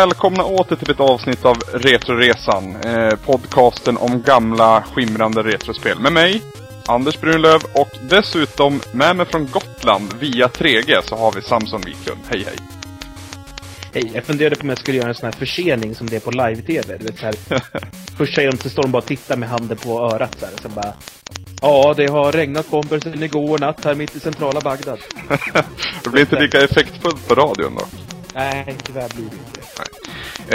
välkomna åter till ett avsnitt av Retroresan. Eh, podcasten om gamla skimrande retrospel. Med mig, Anders Brunlöv och dessutom med mig från Gotland via 3G så har vi Samson Wiklund. Hej hej! Hej, jag funderade på om jag skulle göra en sån här försening som det är på live-tv. Du vet så här. Först säger de till Storm bara titta med handen på örat så här. Så bara. Ja, det har regnat bomber sedan igår natt här mitt i centrala Bagdad. det blir inte lika effektfullt på radion då. Nej, tyvärr blir det inte.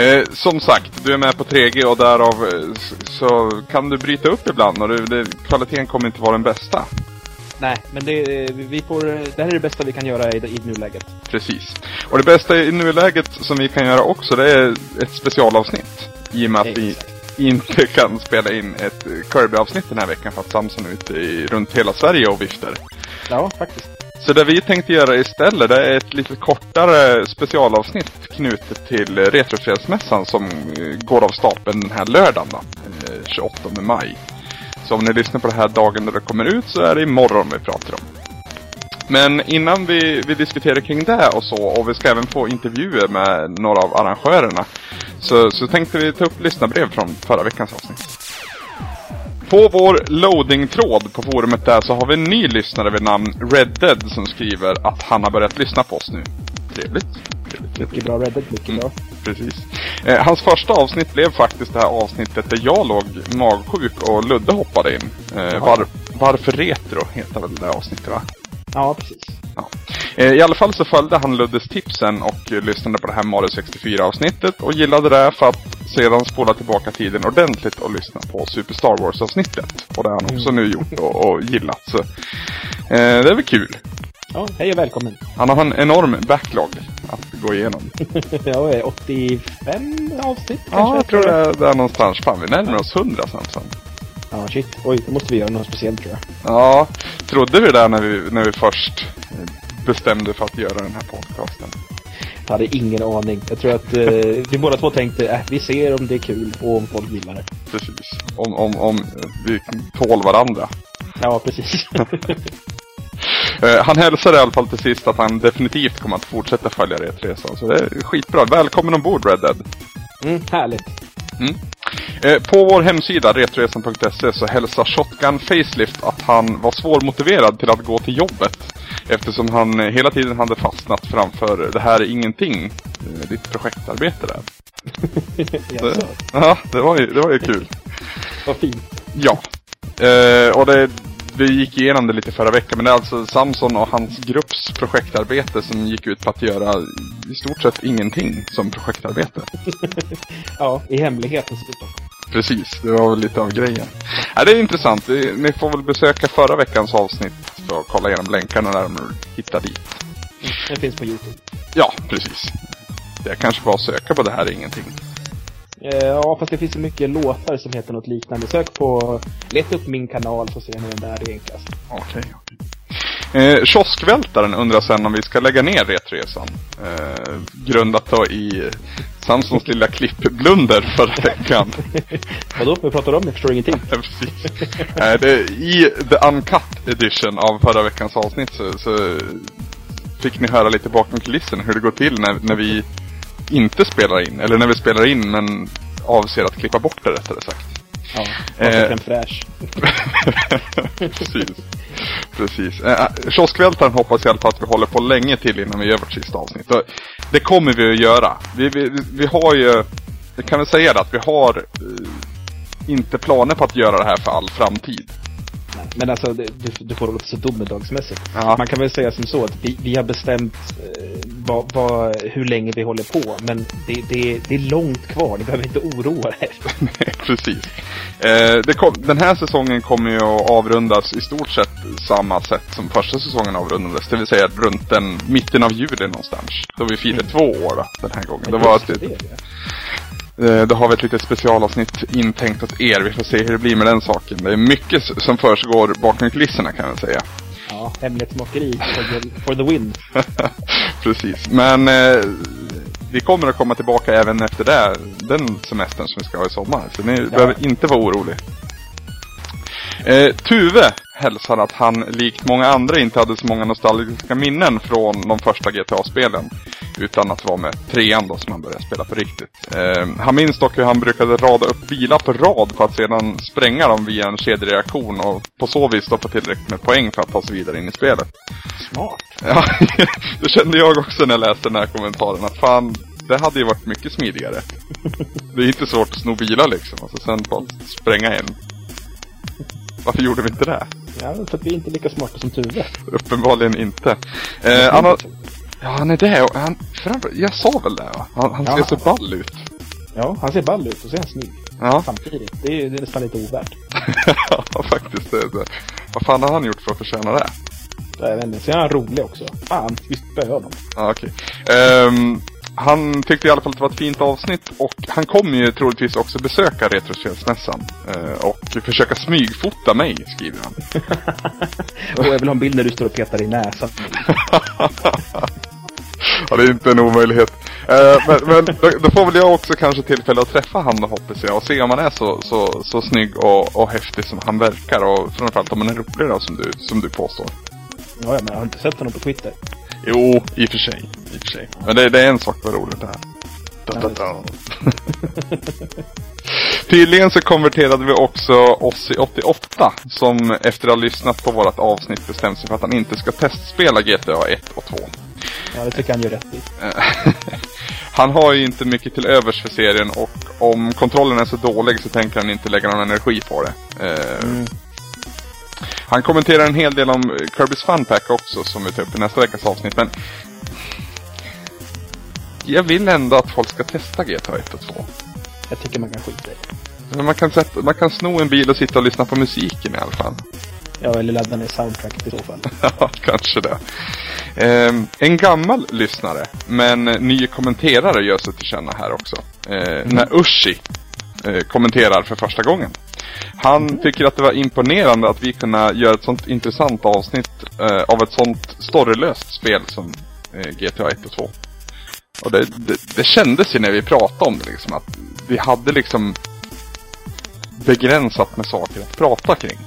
Eh, som sagt, du är med på 3G och därav eh, så kan du bryta upp ibland och det, det, kvaliteten kommer inte vara den bästa. Nej, men det, vi får, det här är det bästa vi kan göra i, i nuläget. Precis. Och det bästa i nuläget som vi kan göra också, det är ett specialavsnitt. I och med att vi inte kan spela in ett Kirby-avsnitt den här veckan för att Samson är ute i, runt hela Sverige och viftar. Ja, faktiskt. Så det vi tänkte göra istället, det är ett lite kortare specialavsnitt knutet till Retrofredsmässan som går av stapeln den här lördagen då, 28 eh, maj. Så om ni lyssnar på det här dagen när det kommer ut så är det imorgon vi pratar om. Men innan vi, vi diskuterar kring det och så, och vi ska även få intervjuer med några av arrangörerna. Så, så tänkte vi ta upp lyssnarbrev från förra veckans avsnitt. På vår loading-tråd på forumet där så har vi en ny lyssnare vid namn Red Dead som skriver att han har börjat lyssna på oss nu. Trevligt. Trevligt. Mycket bra Red Dead, mycket mm, bra. Precis. Eh, hans första avsnitt blev faktiskt det här avsnittet där jag låg magsjuk och Ludde hoppade in. Eh, var, varför Retro heter väl det avsnittet va? Ja, precis. Ja. Eh, I alla fall så följde han Luddes tipsen och lyssnade på det här Mario 64 avsnittet och gillade det för att sedan spola tillbaka tiden ordentligt och lyssna på Super Star Wars avsnittet. Och det har han också mm. nu gjort och, och gillat. Så, eh, det är väl kul. Ja, hej och välkommen. Han har en enorm backlog att gå igenom. ja, 85 avsnitt Ja, jag tror det är, det är någonstans. Fan, vi närmar oss 100 sen. Ja, shit. Oj, då måste vi göra något speciellt tror jag. Ja, trodde vi det när vi, när vi först bestämde för att göra den här podcasten? Jag hade ingen aning. Jag tror att eh, vi båda två tänkte, äh, vi ser om det är kul och om folk gillar det. Precis. Om, om, om vi tål varandra. Ja, precis. Eh, han hälsar i alla fall till sist att han definitivt kommer att fortsätta följa Retresan. Så det är skitbra. Välkommen ombord Red Dead. Mm, härligt. Mm. Eh, på vår hemsida retresan.se så hälsar Shotgun Facelift att han var svårmotiverad till att gå till jobbet. Eftersom han hela tiden hade fastnat framför det här är ingenting, eh, ditt projektarbete där. det, ja, det var ju, det var ju kul. Vad fint. Ja. Eh, och det, vi gick igenom det lite förra veckan, men det är alltså Samson och hans grupps projektarbete som gick ut på att göra i stort sett ingenting som projektarbete. ja, i hemlighet dessutom. Precis, det var väl lite av grejen. Ja, det är intressant. Ni får väl besöka förra veckans avsnitt för att kolla igenom länkarna när de hittar dit. Mm, det finns på Youtube. Ja, precis. Det kanske bara att söka på det här är ingenting. Eh, ja, fast det finns så mycket låtar som heter något liknande. Sök på, leta upp min kanal så ser ni den där enklast. Okej, okay, okay. Eh, kioskvältaren undrar sen om vi ska lägga ner Retresan. Eh, grundat då i Samsons lilla klippblunder förra veckan. Vadå? Vad pratar om? Jag förstår ingenting. Precis. Eh, det, I the uncut edition av förra veckans avsnitt så, så fick ni höra lite bakom kulisserna hur det går till när, när vi inte spelar in. Eller när vi spelar in men avser att klippa bort det rättare sagt. Ja, eh, fräsch. Precis. Precis. Eh, kioskvältaren hoppas i alla fall att vi håller på länge till innan vi gör vårt sista avsnitt. Och det kommer vi att göra. Vi, vi, vi har ju, jag kan väl säga det, att vi har eh, inte planer på att göra det här för all framtid. Men alltså, du, du får låta så domedagsmässigt. Ja. Man kan väl säga som så att vi, vi har bestämt eh, vad, vad, hur länge vi håller på. Men det, det, det är långt kvar, ni behöver inte oroa er. Nej, precis. Eh, kom, den här säsongen kommer ju att avrundas i stort sett samma sätt som första säsongen avrundades. Det vill säga runt den mitten av juli någonstans. Då vi firar mm. två år då, den här gången. Det var ett, det, då har vi ett litet specialavsnitt intänkt åt er. Vi får se hur det blir med den saken. Det är mycket som försiggår bakom kulisserna kan jag säga. Ja, hemlighetsmakeri for the, for the win. Precis. Men eh, vi kommer att komma tillbaka även efter det, den semestern som vi ska ha i sommar. Så ni ja. behöver inte vara oroliga. Eh, Tuve hälsar att han likt många andra inte hade så många nostalgiska minnen från de första GTA-spelen. Utan att vara med trean då som han började spela på riktigt. Eh, han minns dock hur han brukade rada upp bilar på rad för att sedan spränga dem via en kedjereaktion och på så vis få tillräckligt med poäng för att ta sig vidare in i spelet. Smart. Ja, det kände jag också när jag läste den här kommentaren. Att fan, det hade ju varit mycket smidigare. Det är inte svårt att sno bilar liksom. Alltså sen bara spränga en. Varför gjorde vi inte det? Ja, för att vi är inte lika smarta som Tuve. Uppenbarligen inte. Eh, han har, ja, han är det. Och han, framför, jag sa väl det va? Han, han Ja. ser så ball ut. Ja, han ser ball ut och så är han snygg. Ja, Samtidigt. Det är, det är nästan lite ovärt. ja faktiskt. Det, är det. Vad fan har han gjort för att förtjäna det? Jag vet inte. Sen är han rolig också. Fan, vi spöar honom. Ja, okej. Ehm, han tyckte i alla fall att det var ett fint avsnitt och han kommer ju troligtvis också besöka Retrospelsmässan. Eh, och försöka smygfota mig, skriver han. Och jag vill ha en bild när du står och petar i näsan. ja, det är inte en omöjlighet. Eh, men men då, då får väl jag också kanske tillfälle att träffa han då hoppas jag och se om han är så, så, så snygg och, och häftig som han verkar och framförallt om han är rolig då som du, som du påstår. Ja, ja, men jag har inte sett honom på Twitter. Jo, i och för sig. I och för sig. Men det, det är en sak vad roligt det här. Da, da, da. Tydligen så konverterade vi också Ossi88 som efter att ha lyssnat på vårt avsnitt bestämt sig för att han inte ska testspela GTA 1 och 2. Ja, det tycker han gör rätt i. Han har ju inte mycket till övers för serien och om kontrollen är så dålig så tänker han inte lägga någon energi på det. Eh, Mm. Han kommenterar en hel del om Kirby's Fun Pack också som vi tar upp i nästa veckas avsnitt men jag vill ändå att folk ska testa GTA 1 och 2. Jag tycker man kan skita i det. Man kan, sätta, man kan sno en bil och sitta och lyssna på musiken i alla fall. Ja, eller ladda ner soundtracket i så fall. Ja, kanske det. Ehm, en gammal lyssnare, men ny kommenterare gör sig till känna här också. Eh, När Ushi eh, kommenterar för första gången. Han tycker att det var imponerande att vi kunde göra ett sånt intressant avsnitt eh, av ett sånt storylöst spel som eh, GTA 1 och 2. Och det, det, det kändes ju när vi pratade om det liksom att vi hade liksom begränsat med saker att prata kring.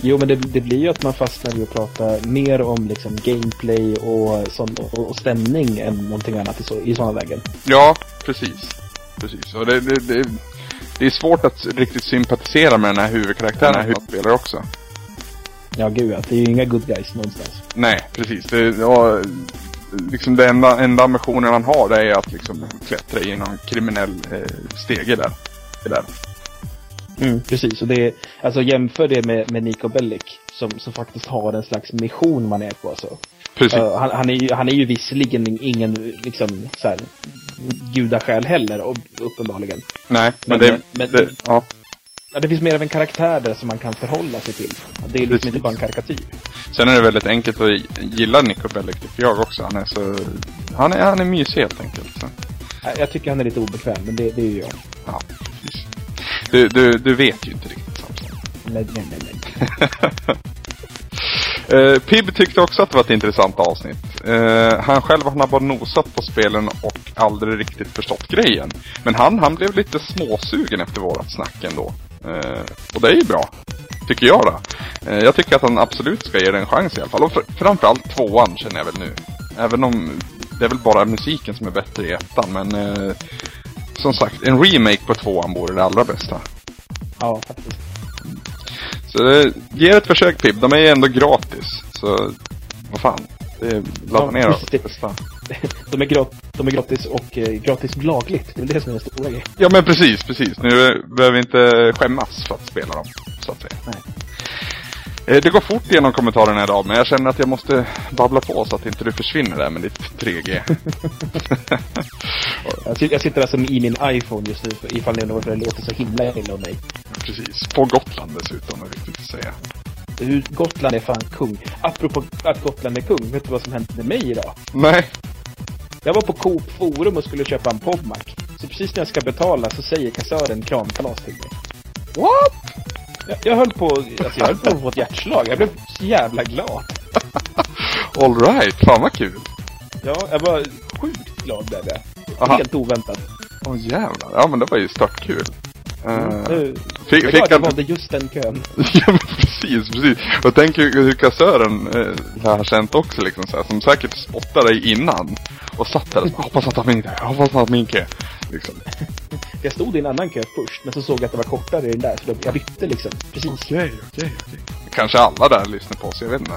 Jo, men det, det blir ju att man fastnar i att prata mer om liksom gameplay och, sånt, och, och stämning än någonting annat i, så, i sådana lägen. Ja, precis. Precis. Och det, det, det, det är svårt att riktigt sympatisera med den här huvudkaraktären, här huvudspelare också. Ja, gud ja. Det är ju inga good guys någonstans. Nej, precis. Det, ja, liksom det enda, enda ambitionen han har det är att liksom klättra i någon kriminell eh, stege där. Där. Mm, precis. Och det är, alltså jämför det med, med Nico Bellic som, som faktiskt har en slags mission man är på. Alltså. Precis. Uh, han, han, är ju, han är ju visserligen ingen liksom, så här, gudasjäl heller, och, uppenbarligen. Nej, men, men- det, men- det, ja, Ja, det finns mer av en karaktär där som man kan förhålla sig till. Det är liksom Precis. inte bara en karikatyr. Sen är det väldigt enkelt att gilla Nico Bellic tycker jag också. Han är så... Han är, han är mysig helt enkelt. Så. Jag- Jag tycker han är lite obekväm, men det, det är ju jag. Ja, precis. Du, du, du vet ju inte riktigt Samson. Nej, nej, nej, nej. Eh, Pib tyckte också att det var ett intressant avsnitt. Eh, han själv han har bara nosat på spelen och aldrig riktigt förstått grejen. Men han, han blev lite småsugen efter vårat snack ändå. Eh, och det är ju bra. Tycker jag då. Eh, jag tycker att han absolut ska ge det en chans i alla fall. Och fr- framförallt tvåan känner jag väl nu. Även om det är väl bara musiken som är bättre i ettan. Men eh, som sagt, en remake på tvåan vore det allra bästa. Ja, faktiskt. Så eh, ge det ett försök Pib, de är ju ändå gratis. Så vad fan. Det är, ladda Ja, ner det. testa. De är, grat, de är gratis och eh, gratis lagligt. Det är det som är den stora grejen. Ja men precis, precis. Nu behöver vi inte skämmas för att spela dem. Så att säga. Nej. Eh, Det går fort genom kommentarerna idag, men jag känner att jag måste babbla på så att inte du försvinner där med ditt 3G. Jag, sit- jag sitter alltså i min iPhone just nu, ifall ni undrar varför det låter så himla illa om mig. Precis. På Gotland dessutom, är viktigt att säga. Hur Gotland är fan kung. Apropå att Gotland är kung, vet du vad som hände med mig idag? Nej. Jag var på Coop Forum och skulle köpa en Podmac. Så precis när jag ska betala så säger kassören kramkalas till mig. What? Jag, jag höll på, alltså jag höll på att få ett hjärtslag. Jag blev så jävla glad. Alright, fan vad kul. Ja, jag var sjukt glad. Aha. Helt oväntat. Åh jävlar. Ja men det var ju stört Uh, Nu- fick, Jag är fick jag han... valde just den kön. ja precis. precis. Och tänk hur, hur kassören eh, har känt också liksom så här, som säkert spottade dig innan. Och satt där och så, hoppas att han min jag hoppas att han min kö. Liksom. Jag stod i en annan kö först, men så såg jag att det var kortare i den där, så då, jag bytte liksom. Precis. Okej, okej, okej. Kanske alla där lyssnar på oss, jag vet inte.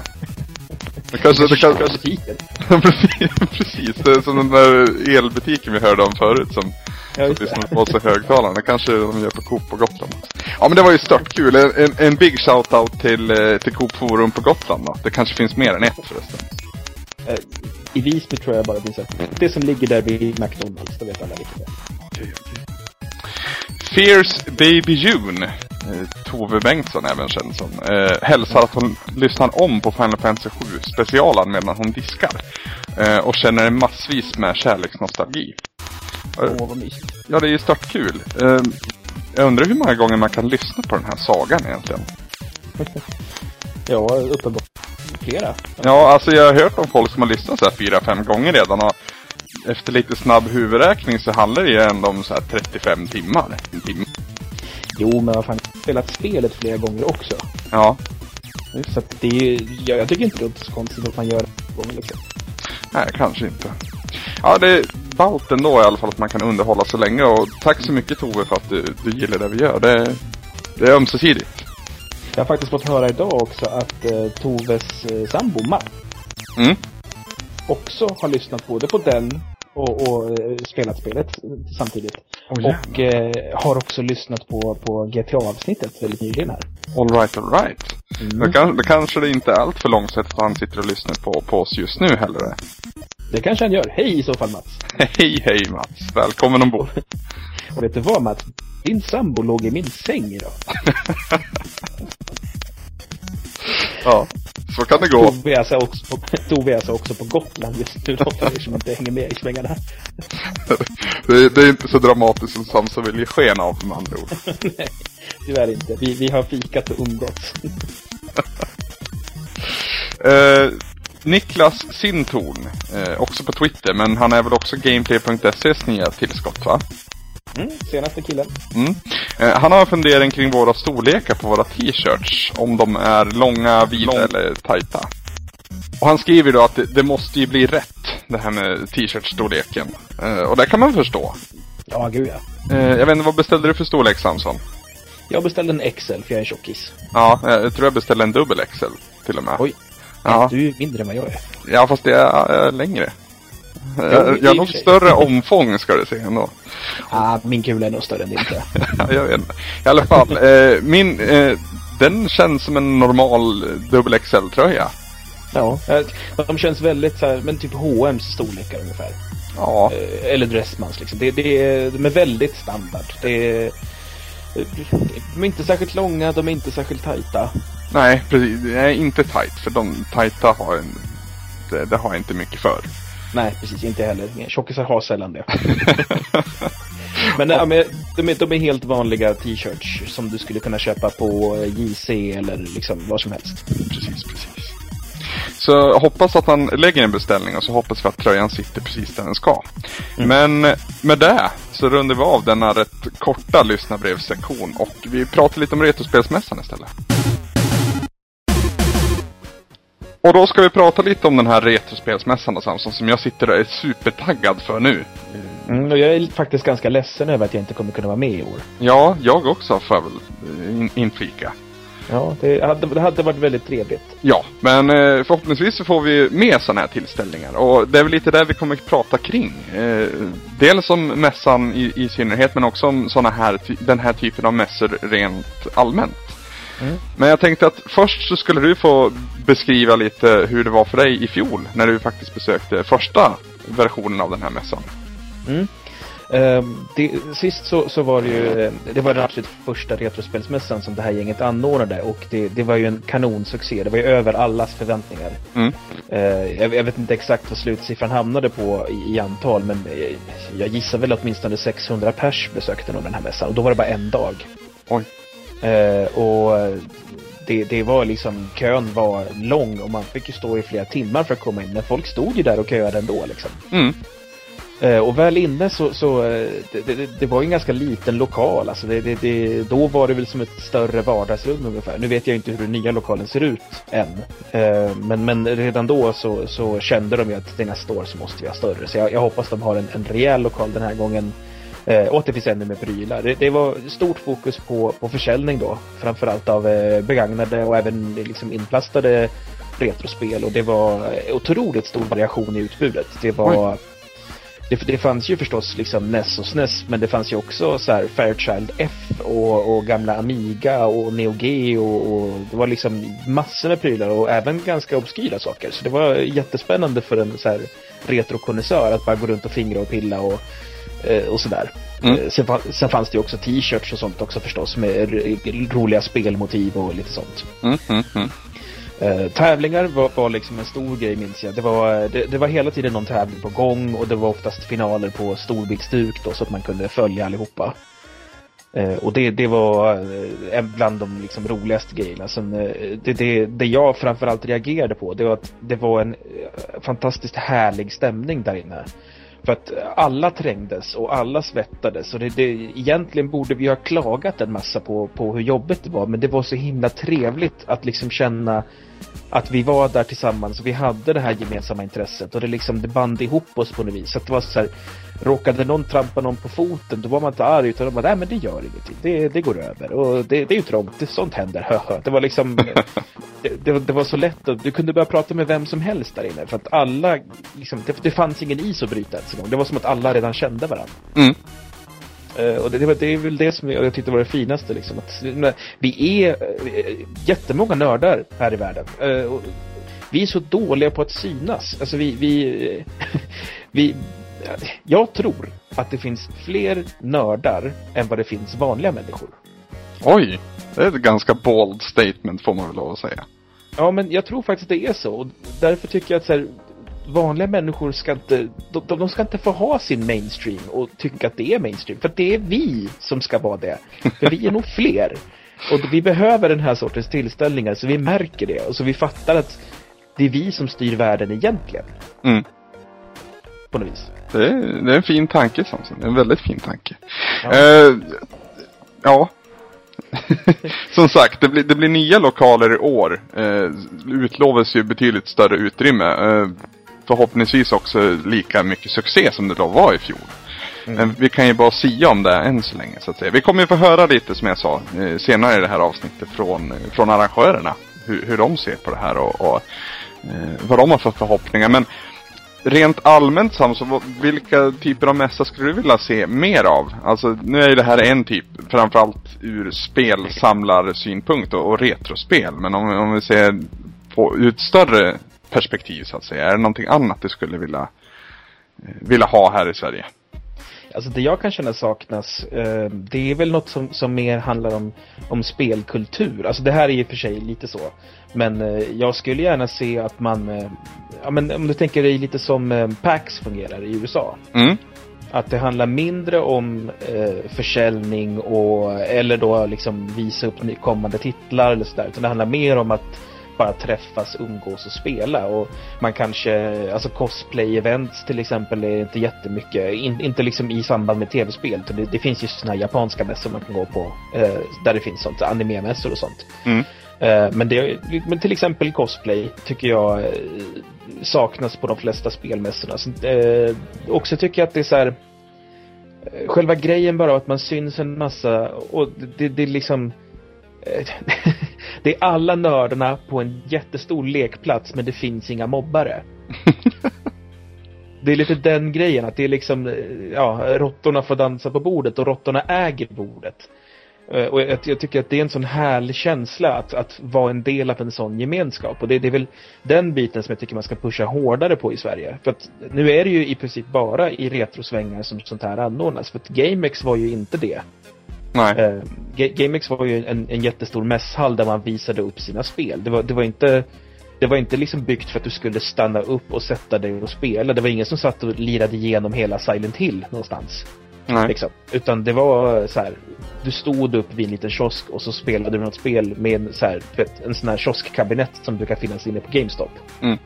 Det kanske, det kanske, butiken. precis, precis. Det är som den där elbutiken vi hörde om förut som Ja, på oss i högtalarna. Det kanske de gör på Coop på Gotland. Ja men det var ju stört kul. En, en, big shout-out till, eh, till Coop Forum på Gotland då. Det kanske finns mer än ett förresten. Eh, I Visby tror jag bara det finns ett. Det som ligger där vid McDonalds, det vet alla vilket det är. Fierce Baby June, Tove Bengtsson även känd som, eh, hälsar att hon lyssnar om på Final Fantasy 7 specialen medan hon diskar. Eh, och känner massvis med kärleksnostalgi. Eh, Åh, vad mysigt. Ja, det är ju stört kul. Eh, jag undrar hur många gånger man kan lyssna på den här sagan egentligen. Ja, uppenbart. Flera. Ja, alltså jag har hört om folk som har lyssnat så här fyra, fem gånger redan och efter lite snabb huvudräkning så handlar det ju ändå om så här 35 timmar. En timme. Jo, men vad fan, jag har spelat spelet flera gånger också. Ja, Så att det är, jag, jag tycker inte det är så konstigt att man gör det gånger liksom. nej kanske inte. Ja, det är ballt ändå i alla fall att man kan underhålla så länge och tack så mycket Tove för att du, du gillar det vi gör. Det, det är ömsesidigt. Jag har faktiskt fått höra idag också att eh, Toves eh, sambo Matt Mm. också har lyssnat både på den och, och eh, spelat spelet samtidigt. Oh, och eh, har också lyssnat på, på GTA-avsnittet väldigt nyligen här. All right, all right. Mm. Då, kan, då kanske det inte är allt för långsamt att han sitter och lyssnar på, på oss just nu heller. Det kanske han gör. Hej i så fall Mats! Hej, hej Mats. Välkommen ombord. Och vet du vad Mats? Din sambo låg i min säng idag. Ja, så kan det gå. Tove är också på, Tove är också på Gotland just nu er som inte hänger med i svängarna. Det, det är inte så dramatiskt som Samsa vill ge sken av med andra ord. Nej, tyvärr inte. Vi, vi har fikat och umgåtts. Eh, Niklas Sintorn, eh, också på Twitter, men han är väl också Gameplay.ses nya tillskott va? Mm, senaste killen. Mm. Eh, han har en fundering kring våra storlekar på våra t-shirts. Om de är långa, vida eller tajta. Och han skriver då att det, det måste ju bli rätt, det här med t-shirt-storleken. Eh, och det kan man förstå. Ja, gud ja. Eh, jag vet inte, vad beställde du för storlek Samson? Jag beställde en XL för jag är en tjockis. Ja, eh, jag tror jag beställde en dubbel XL till och med. Oj. Ja, Du är mindre än vad jag är. ja fast det är äh, längre. Jag, har nog större omfång ska du se ändå. Ah, min kula är nog större än din jag. Ja, jag vet inte. I alla fall, eh, min, eh, den känns som en normal dubbel XL-tröja. Ja, eh, de känns väldigt så här, men typ H&M's storlekar ungefär. Ja, Eh, Eller Dressmans liksom. Det, det är, de är väldigt standard. Det är, eh, de är inte särskilt långa, de är inte särskilt tajta. nej precis. Det är inte tight, för de tajta har en, det, det har jag inte mycket för. Nej, precis. Inte heller. Tjockisar har sällan det. men ja, men de, är, de är helt vanliga t-shirts som du skulle kunna köpa på eh, JC eller liksom vad som helst. Precis, precis. Så jag hoppas att han lägger en beställning och så hoppas vi att tröjan sitter precis där den ska. Men med det så rundar vi av denna rätt korta lyssnarbrevssektion och vi pratar lite om Retrospelsmässan istället. Och då ska vi prata lite om den här Retrospelsmässan då, Samson, som jag sitter och är supertaggad för nu. Mm, och jag är faktiskt ganska ledsen över att jag inte kommer kunna vara med i år. Ja, jag också får jag väl eh, in, inflika. Ja, det hade, det hade varit väldigt trevligt. Ja, men eh, förhoppningsvis så får vi med sådana här tillställningar. Och det är väl lite där vi kommer att prata kring. Eh, dels om mässan i, i synnerhet, men också om såna här, den här typen av mässor rent allmänt. Mm. Men jag tänkte att först så skulle du få beskriva lite hur det var för dig i fjol, när du faktiskt besökte första versionen av den här mässan. Ehm, det, sist så, så var det ju, eh, det var den absolut första retrospelsmässan som det här gänget anordnade och det, det var ju en kanonsuccé. Det var ju över allas förväntningar. Mm. Eh, jag, jag vet inte exakt vad slutsiffran hamnade på i, i antal men eh, jag gissar väl åtminstone 600 pers besökte nog den här mässan och då var det bara en dag. Oj. Eh, och det, det var liksom, kön var lång och man fick ju stå i flera timmar för att komma in men folk stod ju där och köade ändå liksom. Mm. Eh, och väl inne så, så eh, det, det, det, var ju en ganska liten lokal. Alltså då var det väl som ett större vardagsrum ungefär. Nu vet jag inte hur den nya lokalen ser ut än. Eh, men, men redan då så, så kände de ju att det nästa år så måste vi ha större. Så jag, jag hoppas de har en, en rejäl lokal den här gången. Och att det finns ännu mer prylar. Det, det, var stort fokus på, på försäljning då. Framförallt av begagnade och även liksom inplastade retrospel. Och det var otroligt stor variation i utbudet. Det var Oj det, det fanns ju förstås liksom NES och SNES men det fanns ju också så Fairchild F och, och gamla Amiga och Neo Geo och, och, det var liksom massor med prylar och även ganska obskyra saker. Så det var jättespännande för en så här retrokonnässör att bara gå runt och fingra och pilla och, eh, och sådär. Mm. Eh, sen, sen, fanns det ju också t-shirts och sånt också förstås med roliga spelmotiv och lite sånt. Mm, mm, mm. Uh, tävlingar var, var liksom en stor grej minns jag. Det var, det, det, var hela tiden någon tävling på gång och det var oftast finaler på storbildsduk då så att man kunde följa allihopa. Uh, och det, det var uh, bland de liksom roligaste grejerna. Sen, det, det, det jag framförallt reagerade på det var att det var en fantastiskt härlig stämning där inne. För att alla trängdes och alla svettades. Och det, det, egentligen borde vi ha klagat en massa på, på hur jobbigt det var. Men det var så himla trevligt att liksom känna att vi var där tillsammans och vi hade det här gemensamma intresset. Och det liksom det band ihop oss på något vis. Så att det var så här, råkade någon trampa någon på foten då var man inte arg utan de bara, nej men det gör ingenting, det, det går över och det, det är ju trångt, det, sånt händer, Det var liksom, det, det, det, var så lätt och du kunde börja prata med vem som helst där inne för att alla, liksom, det, det fanns ingen is att bryta ens en gång. Det var som att alla redan kände varandra. Mm. Uh, och det, det, det, är väl det som jag, tyckte var det finaste liksom. Att, vi är uh, jättemånga nördar här i världen. Uh, vi är så dåliga på att synas. Alltså vi, vi, vi jag tror att det finns fler nördar än vad det finns vanliga människor. Oj! Det är ett ganska bold statement får man väl lov att säga. Ja, men jag tror faktiskt det är så. Och därför tycker jag att så här, vanliga människor ska inte, de, de, ska inte få ha sin mainstream och tycka att det är mainstream. För det är vi som ska vara det. För vi är nog fler. Och vi behöver den här sortens tillställningar så vi märker det och så vi fattar att det är vi som styr världen egentligen. Mm. På något vis. Det är, det är en fin tanke Samson. En väldigt fin tanke. Ja. Uh, ja. Som sagt, det blir, det blir nya lokaler i år. Uh, utlovas ju betydligt större utrymme. Uh, förhoppningsvis också lika mycket succé som det då var i fjol. Mm. Men vi kan ju bara sia om det än så länge så att säga. Vi kommer ju få höra lite som jag sa senare i det här avsnittet från, från arrangörerna. Hur, hur de ser på det här och, och vad de har för förhoppningar. Men rent allmänt Samson, vilka typer av mässa skulle du vilja se mer av? Alltså nu är ju det här en typ, framförallt ur spelsamlarsynpunkt och, och retrospel. Men om, om vi ser på ur ett större perspektiv så att säga, är det någonting annat du skulle vilja, eh, vilja ha här i Sverige? Alltså det jag kan känna saknas, eh, det är väl något som, som mer handlar om, om spelkultur. Alltså det här är och för sig lite så. Men eh, jag skulle gärna se att man, eh, ja men om du tänker dig lite som eh, PAX fungerar i USA. Mm. Att det handlar mindre om eh, försäljning och, eller då liksom visa upp kommande titlar eller sådär. Utan det handlar mer om att bara träffas, umgås och spela. Och man kanske, alltså cosplay-events till exempel är inte jättemycket, in, inte liksom i samband med tv-spel. Det, det finns ju sådana japanska mässor man kan gå på, eh, där det finns sånt, anime-mässor och sånt. Mm. Eh, men, det, men till exempel cosplay tycker jag eh, saknas på de flesta spelmässorna. Så, eh, också tycker jag att det är så här, eh, själva grejen bara att man syns en massa och det, det, det är liksom det är alla nördarna på en jättestor lekplats men det finns inga mobbare. det är lite den grejen att det är liksom, ja, råttorna får dansa på bordet och råttorna äger bordet. Eh, och jag, jag, tycker att det är en sån härlig känsla att, att vara en del av en sån gemenskap. Och det, det, är väl den biten som jag tycker man ska pusha hårdare på i Sverige. För att nu är det ju i princip bara i retrosvängar som sånt här anordnas. För att GameX var ju inte det. Nej. Uh, GameX var ju en, en jättestor mässhall där man visade upp sina spel. Det var, det var inte det var inte liksom byggt för att du skulle stanna upp och sätta dig och spela. Det var ingen som satt och lirade igenom hela Silent Hill någonstans. Nej. Liksom. Utan det var så här, du stod upp vid en liten kiosk och så spelade du något spel med så här, vet, en sån här kioskkabinett som brukar finnas inne på GameStop. Mm.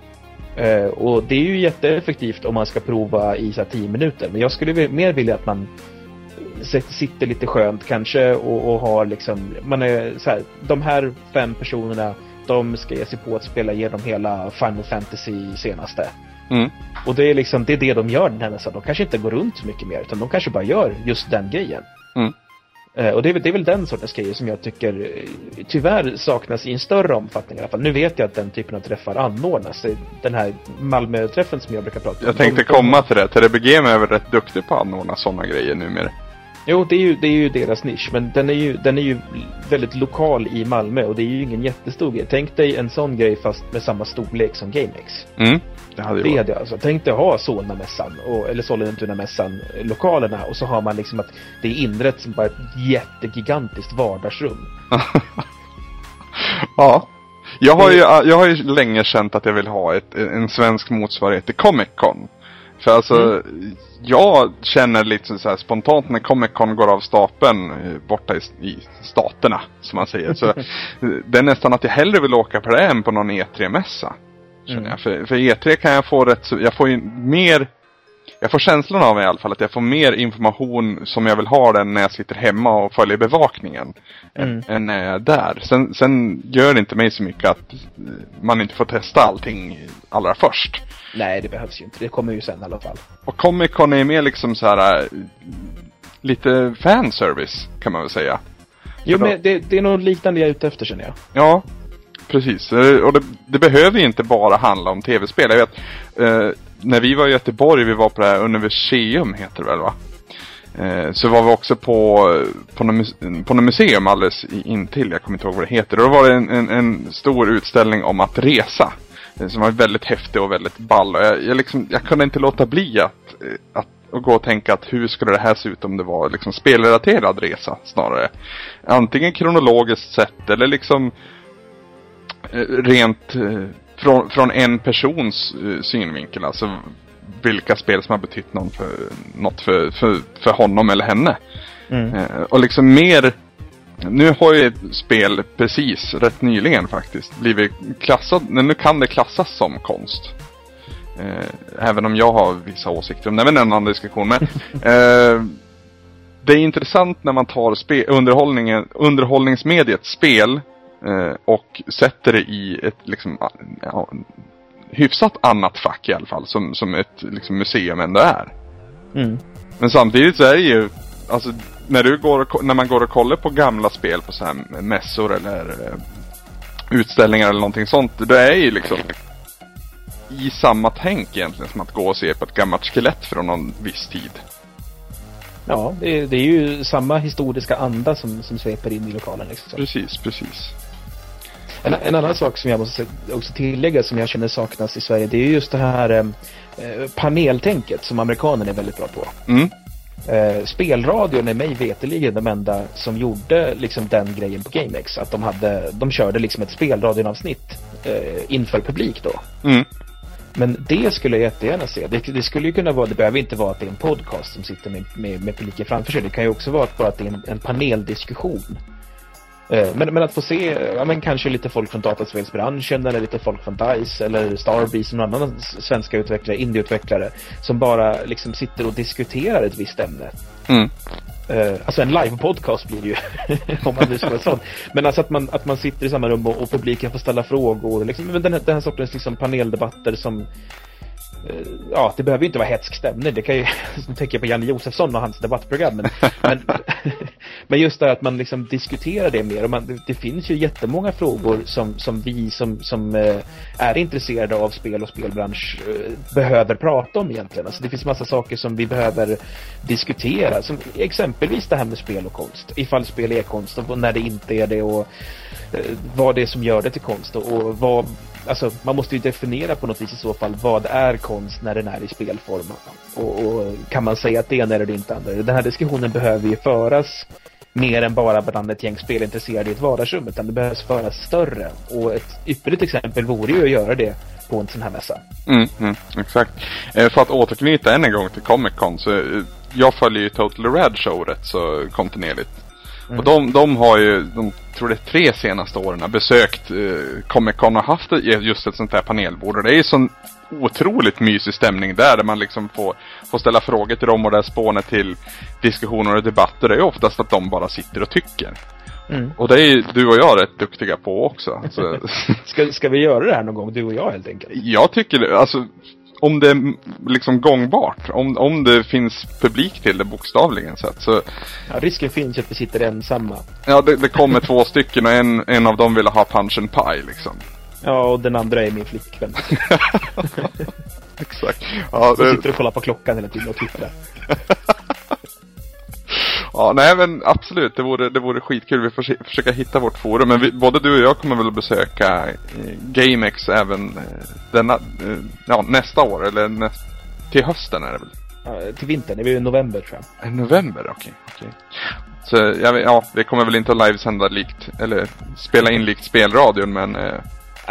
Eh, och det är ju jätteeffektivt om man ska prova i så här 10 minuter. Men jag skulle mer vilja att man sitter lite skönt kanske och, och har liksom, man är så här, de här fem personerna, de ska ge sig på att spela igenom hela Final Fantasy senaste. Mm. Och det är liksom, det är det de gör den här mässan. De kanske inte går runt så mycket mer, utan de kanske bara gör just den grejen. Mm. Eh, och det är, väl, det är väl den sortens grejer som jag tycker eh, tyvärr saknas i en större omfattning i alla fall. Nu vet jag att den typen av träffar anordnas. Den här Malmö-träffen som jag brukar prata om. Jag tänkte komma till det. TDBG är väl rätt duktig på att anordna sådana grejer numera. Jo, det är, ju, det är ju deras nisch, men den är, ju, den är ju väldigt lokal i Malmö och det är ju ingen jättestor grej. Tänk dig en sån grej fast med samma storlek som GameX. Mm, det hade ju Det alltså. Tänk dig ha Solna-mässan, och- eller Sollentuna-mässan, lokalerna och så har man liksom att det är inrett som bara ett jättegigantiskt vardagsrum. Ja. Jag har, ju, jag har ju länge känt att jag vill ha ett, en svensk motsvarighet till Comic Con. För alltså, jag känner lite så spontant när Comic Con går av stapeln eh, borta i, i staterna, som man säger. Så det är nästan att jag hellre vill åka på det än på någon E3-mässa. Känner Mm. jag. För, för E3 kan jag få rätt så, jag får ju mer jag får känslan av i alla fall att jag får mer information som jag vill ha den när jag sitter hemma och följer bevakningen. Mm. Än, när jag är där. Sen, sen gör det inte mig så mycket att eh, man inte får testa allting allra först. Nej, det behövs ju inte. Det kommer ju sen i alla fall. Och Comic Con är mer liksom så här eh, lite fanservice kan man väl säga. Jo, För men det, det är nog liknande jag är ute efter känner jag. Ja, precis. Eh, Och det, det behöver ju inte bara handla om tv-spel. Jag vet, eh, när vi var i Göteborg, vi var på det här Universium heter det väl va? Eh, så var vi också på, på, något, på något museum alldeles intill, jag kommer inte ihåg vad det heter. Och då var det en, en, en stor utställning om att resa. eh, Som var väldigt häftig och väldigt ball. Och jag, jag, liksom, jag kunde inte låta bli att, eh, att, att gå och tänka att hur skulle det här se ut om det var liksom spelrelaterad resa snarare. Antingen kronologiskt sett eller liksom eh, rent eh, från, från en persons eh, synvinkel. Alltså vilka spel som har betytt någon för, något för, för, för honom eller henne. Mm. Eh, och liksom mer nu har ju ett spel precis, rätt nyligen faktiskt, blivit klassat, nu kan det klassas som konst. Eh, även om jag har vissa åsikter om det, men det är en annan diskussion. Men, eh, det är intressant när man tar spe, underhållningen, underhållningsmediet spel och sätter det i ett liksom, ja, hyfsat annat fack i alla fall, som, som ett liksom, museum ändå är. Mm. Men samtidigt så är det ju, alltså när, du går och, när man går och kollar på gamla spel på så här mässor eller eh, utställningar eller någonting sånt. Det är ju liksom i samma tänk egentligen som att gå och se på ett gammalt skelett från någon viss tid. Ja, det är, det är ju samma historiska anda som, som sveper in i lokalen. Liksom. Precis, precis. En, en annan sak som jag måste också tillägga som jag känner saknas i Sverige det är just det här eh, eh, paneltänket som amerikanerna är väldigt bra på. Mm, Eh, spelradion är mig veterligen de enda som gjorde liksom den grejen på GameX. Att de, hade, de körde liksom ett spelradionavsnitt eh, inför publik då. mm, Men det skulle jag jättegärna se. Det, det skulle ju kunna vara, det behöver inte vara att det är en podcast som sitter med, med, med publiken framför sig. Det kan ju också vara att, bara att det är en, en paneldiskussion. Eh, Men, men att få se, ja men kanske lite folk från dataspelsbranschen eller lite folk från DICE eller Starbreeze någon annan svenska utvecklare, indieutvecklare som bara liksom sitter och diskuterar ett visst ämne. mm. Eh, alltså en live-podcast blir det ju, om man nu ska vara sån. Men alltså att man, att man sitter i samma rum och, och publiken får ställa frågor. Liksom, men den, här, den här sortens liksom paneldebatter som Ja, det behöver ju inte vara hätsk stämning. Det kan ju, nu tänker jag på Janne Josefsson och hans debattprogram. Men, men, men just det att man liksom diskuterar det mer. Och man, det, finns ju jättemånga frågor som, som vi som, som eh, är intresserade av spel och spelbransch eh, behöver prata om egentligen. Alltså det finns massa saker som vi behöver diskutera. Som exempelvis det här med spel och konst. Ifall spel är konst och när det inte är det och eh, vad det är som gör det till konst och, och vad Alltså man måste ju definiera på något vis i så fall vad är konst när den är i spelform. Och, och kan man säga att det ena eller det inte andra. Den här diskussionen behöver ju föras mer än bara bland ett gäng spelintresserade i ett vardagsrum utan det behövs föras större. Och ett ypperligt exempel vore ju att göra det på en sån här mässa. Mm, mm, exakt. Eh, för att återknyta än en gång till Comic Con så eh, jag följer ju Total Rad Show rätt så kontinuerligt. Mm. Och de, de har ju, de tror det är tre senaste åren, besökt eh, Comic Con och haft just ett sånt här panelbord. Och det är ju sån otroligt mysig stämning där, där man liksom får, får ställa frågor till dem och där spånar till diskussioner och debatter. Det är ju oftast att de bara sitter och tycker. Mm. Och det är ju du och jag rätt duktiga på också. Så. ska, ska vi göra det här någon gång, du och jag helt enkelt? Jag tycker det, alltså om det är liksom gångbart, om, om det finns publik till det bokstavligen sett så... Ja, risken finns ju att vi sitter ensamma. Ja, det, det kommer två stycken och en, en av dem vill ha punch and pie liksom. Ja, och den andra är min flickvän. Exakt. Ja, Så det... sitter och kollar på klockan hela tiden och tittar. Ja, nej men absolut. Det vore, det vore skitkul. Vi får försöka hitta vårt forum. Men vi, både du och jag kommer väl att besöka eh, GameX även eh, denna, eh, ja, nästa år. Eller näst, till hösten är det väl? Ja, till vintern. Det blir i november tror jag. November, okej. Okay, okay. Så ja, ja, vi kommer väl inte att livesända likt, eller spela in likt spelradion men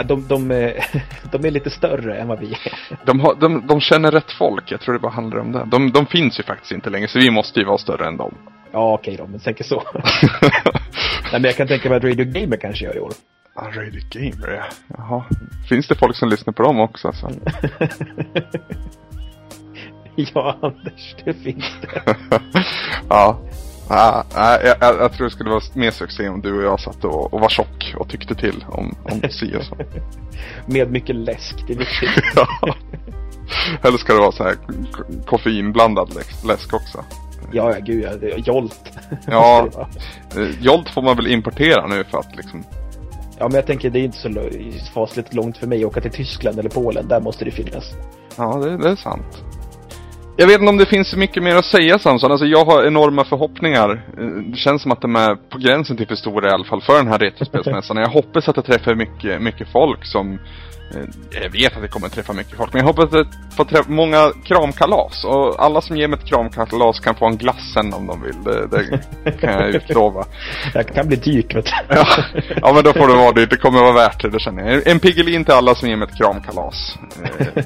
de, de, de är lite större än vad vi är. De, har, de, de känner rätt folk, jag tror det bara handlar om det. De, de finns ju faktiskt inte längre, så vi måste ju vara större än dem. Ja, okej då, men tänker så. Nej, men jag kan tänka mig att Radio Gamer kanske gör i år. Ja, Radio Gamer, ja. Jaha. Finns det folk som lyssnar på dem också alltså? ja, Anders, det finns det. ja. Ah, ah, jag, jag, jag, tror det skulle vara mer succé om du och jag satt och, och var tjock och tyckte till om, om si och så. Med mycket läsk, det är viktigt. ja. Eller ska det vara så här koffeinblandad läsk också? Ja, ja gud ja. Jolt. ja, eh, Jolt får man väl importera nu för att liksom Ja, men jag tänker det är inte så fasligt långt för mig att åka till Tyskland eller Polen. Där måste det finnas. Ja, det, det är sant. Jag vet inte om det finns så mycket mer att säga Samson. Alltså jag har enorma förhoppningar. Eh, det känns som att de är på gränsen till för stora i alla fall för den här retrospelsmässan. Jag hoppas att jag träffar mycket, mycket folk som jag vet att det kommer att träffa mycket folk, men jag hoppas att få träffa många kramkalas. Och alla som ger mig ett kramkalas kan få en glass sen om de vill. Det, det kan jag utlova. Det kan bli dyrt vet du. Ja, ja men då får det vara dyrt. Det kommer att vara värt det, det känner jag. En Piggelin till alla som ger mig ett kramkalas. Eh,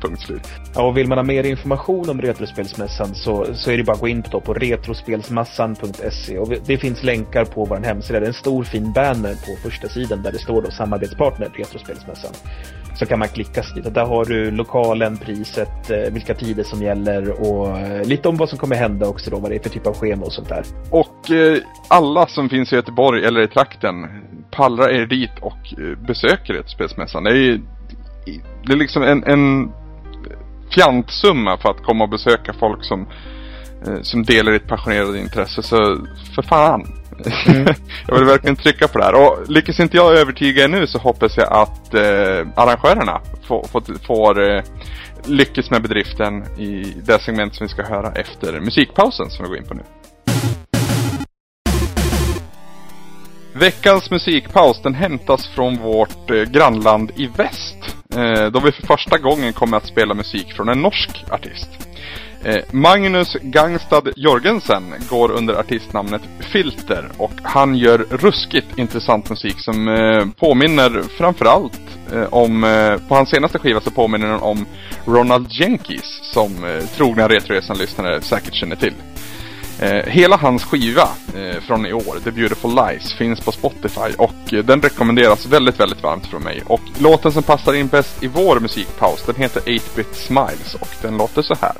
punkt slut. Ja, och vill man ha mer information om Retrospelsmässan så, så är det bara att gå in på, på retrospelsmassan.se. Och det finns länkar på vår hemsida. Det är en stor fin banner på första sidan där det står då samarbetspartner Retrospelsmässan. Så kan man klicka sig dit. Där har du lokalen, priset, eh, vilka tider som gäller och eh, lite om vad som kommer hända också då, vad det är för typ av schema och sånt där. Och eh, alla som finns i Göteborg eller i trakten pallrar er dit och eh, besöker besöker Spelsmässan. Det är ju det är liksom en, en fjantsumma för att komma och besöka folk som, som delar ditt passionerade intresse. Så för fan, Mm. jag vill verkligen trycka på det här. Och lyckas inte jag övertyga er nu så hoppas jag att eh, arrangörerna får, får, får eh, lyckas med bedriften i det segment som vi ska höra efter musikpausen som vi går in på nu. Veckans musikpaus den hämtas från vårt eh, grannland i väst. Eh, då vi för första gången kommer att spela musik från en norsk artist. Eh, Magnus Gangstad Jorgensen går under artistnamnet Filter och han gör ruskigt intressant musik som eh, påminner framförallt eh, om, eh, på hans senaste skiva så påminner den om Ronald Jenkins som eh, trogna Retroresan-lyssnare säkert känner till. Eh, hela hans skiva från i år, The Beautiful Lies, finns på Spotify och den rekommenderas väldigt, väldigt varmt från mig. Och låten som passar in bäst i vår musikpaus, den heter 8-Bit Smiles och den låter så här.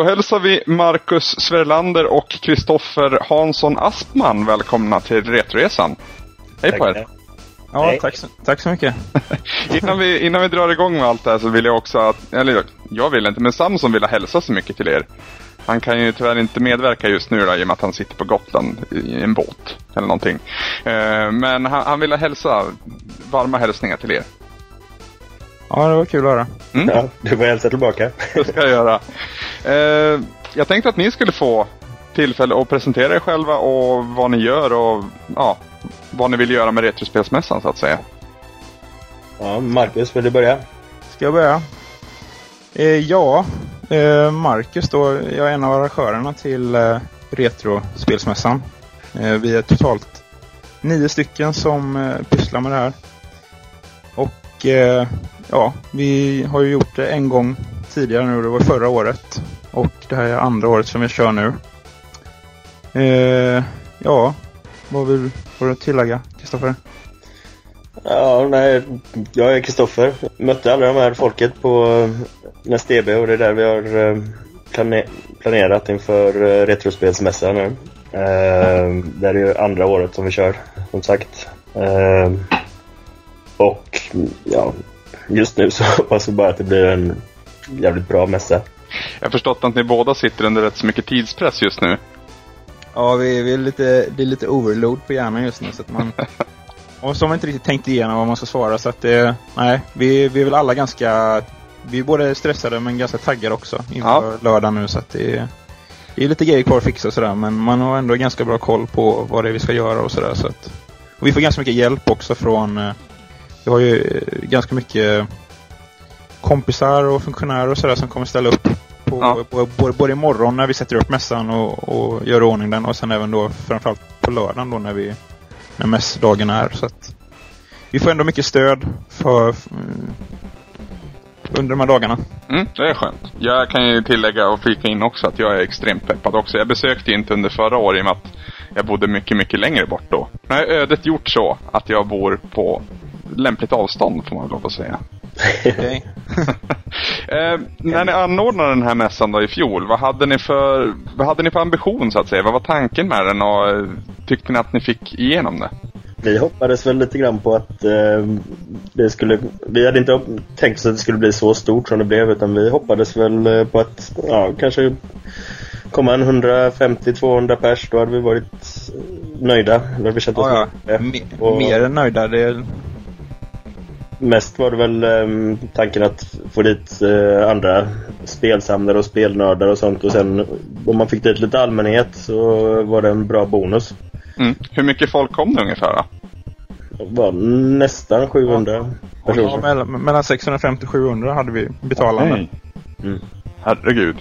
Då hälsar vi Marcus Sverlander och Kristoffer Hansson Aspman välkomna till Retresan. Hej på er! Ja, tack så, tack så mycket. innan, vi, innan vi drar igång med allt det här så vill jag också att, eller jag vill inte, men Samson vill hälsa så mycket till er. Han kan ju tyvärr inte medverka just nu då, i och med att han sitter på Gotland i en båt eller någonting. Eh, men han, han vill hälsa varma hälsningar till er. Ja, det var kul att höra. Mm. Ja, du får hälsa tillbaka. Det ska jag göra. Eh, jag tänkte att ni skulle få tillfälle att presentera er själva och vad ni gör och ja, vad ni vill göra med Retrospelsmässan så att säga. Ja, Marcus, vill du börja? Ska jag börja? Eh, ja, eh, Marcus då. Jag är en av arrangörerna till eh, Retrospelsmässan. Eh, vi är totalt nio stycken som eh, pysslar med det här. Och eh, ja, vi har ju gjort det en gång tidigare nu. Det var förra året. Och det här är andra året som vi kör nu. Eh, ja, vad vill du tillägga, Kristoffer? Ja, nej, jag är Kristoffer. Mötte alla de här folket på eh, och det är där vi har eh, plane planerat inför eh, Retrospelsmässan nu. Eh, det är ju andra året som vi kör, som sagt. Eh, och ja, just nu så hoppas vi bara att det blir en jävligt bra mässa. Jag har förstått att ni båda sitter under rätt så mycket tidspress just nu. Ja, vi, vi är lite, det är lite overload på hjärnan just nu. Så att man, och så har man inte riktigt tänkt igenom vad man ska svara. Så att det, nej, vi, vi är väl alla ganska, vi är både stressade men ganska taggade också inför ja. lördag nu. Så att det, det är lite grejer kvar att fixa och sådär. Men man har ändå ganska bra koll på vad det är vi ska göra och sådär. Så att, och vi får ganska mycket hjälp också från, vi har ju eh, ganska mycket kompisar och funktionärer och sådär som kommer ställa upp på, ja. på, både, både imorgon när vi sätter upp mässan och, och gör ordning den och sen även då framförallt på lördagen då när vi när mässdagen är. Så att vi får ändå mycket stöd för, för under de här dagarna. Mm, det är skönt. Jag kan ju tillägga och flika in också att jag är extremt peppad också. Jag besökte inte under förra året i och med att jag bodde mycket, mycket längre bort då. Nu har ödet gjort så att jag bor på lämpligt avstånd får man lov att säga. Okay. eh, när ni anordnade den här mässan då i fjol, vad hade ni för, vad hade ni för ambition så att säga? Vad var tanken med den och eh, tyckte ni att ni fick igenom det? Vi hoppades väl lite grann på att eh, det skulle, vi hade inte tänkt oss att det skulle bli så stort som det blev utan vi hoppades väl eh, på att, ja, kanske komma en 150-200 pers, då hade vi varit nöjda. Då hade vi känt oss ja, ja. Mer än nöjda. Det, mest var det väl um, tanken att få dit uh, andra spelsamlare och spelnördar och sånt. Och sen om man fick dit lite allmänhet så var det en bra bonus. Mm. Hur mycket folk kom det ungefär då? Det var nästan 700 ja. personer. Ja, mellan, mellan 650 och 700 hade vi betalande. Okay. Mm. Herregud.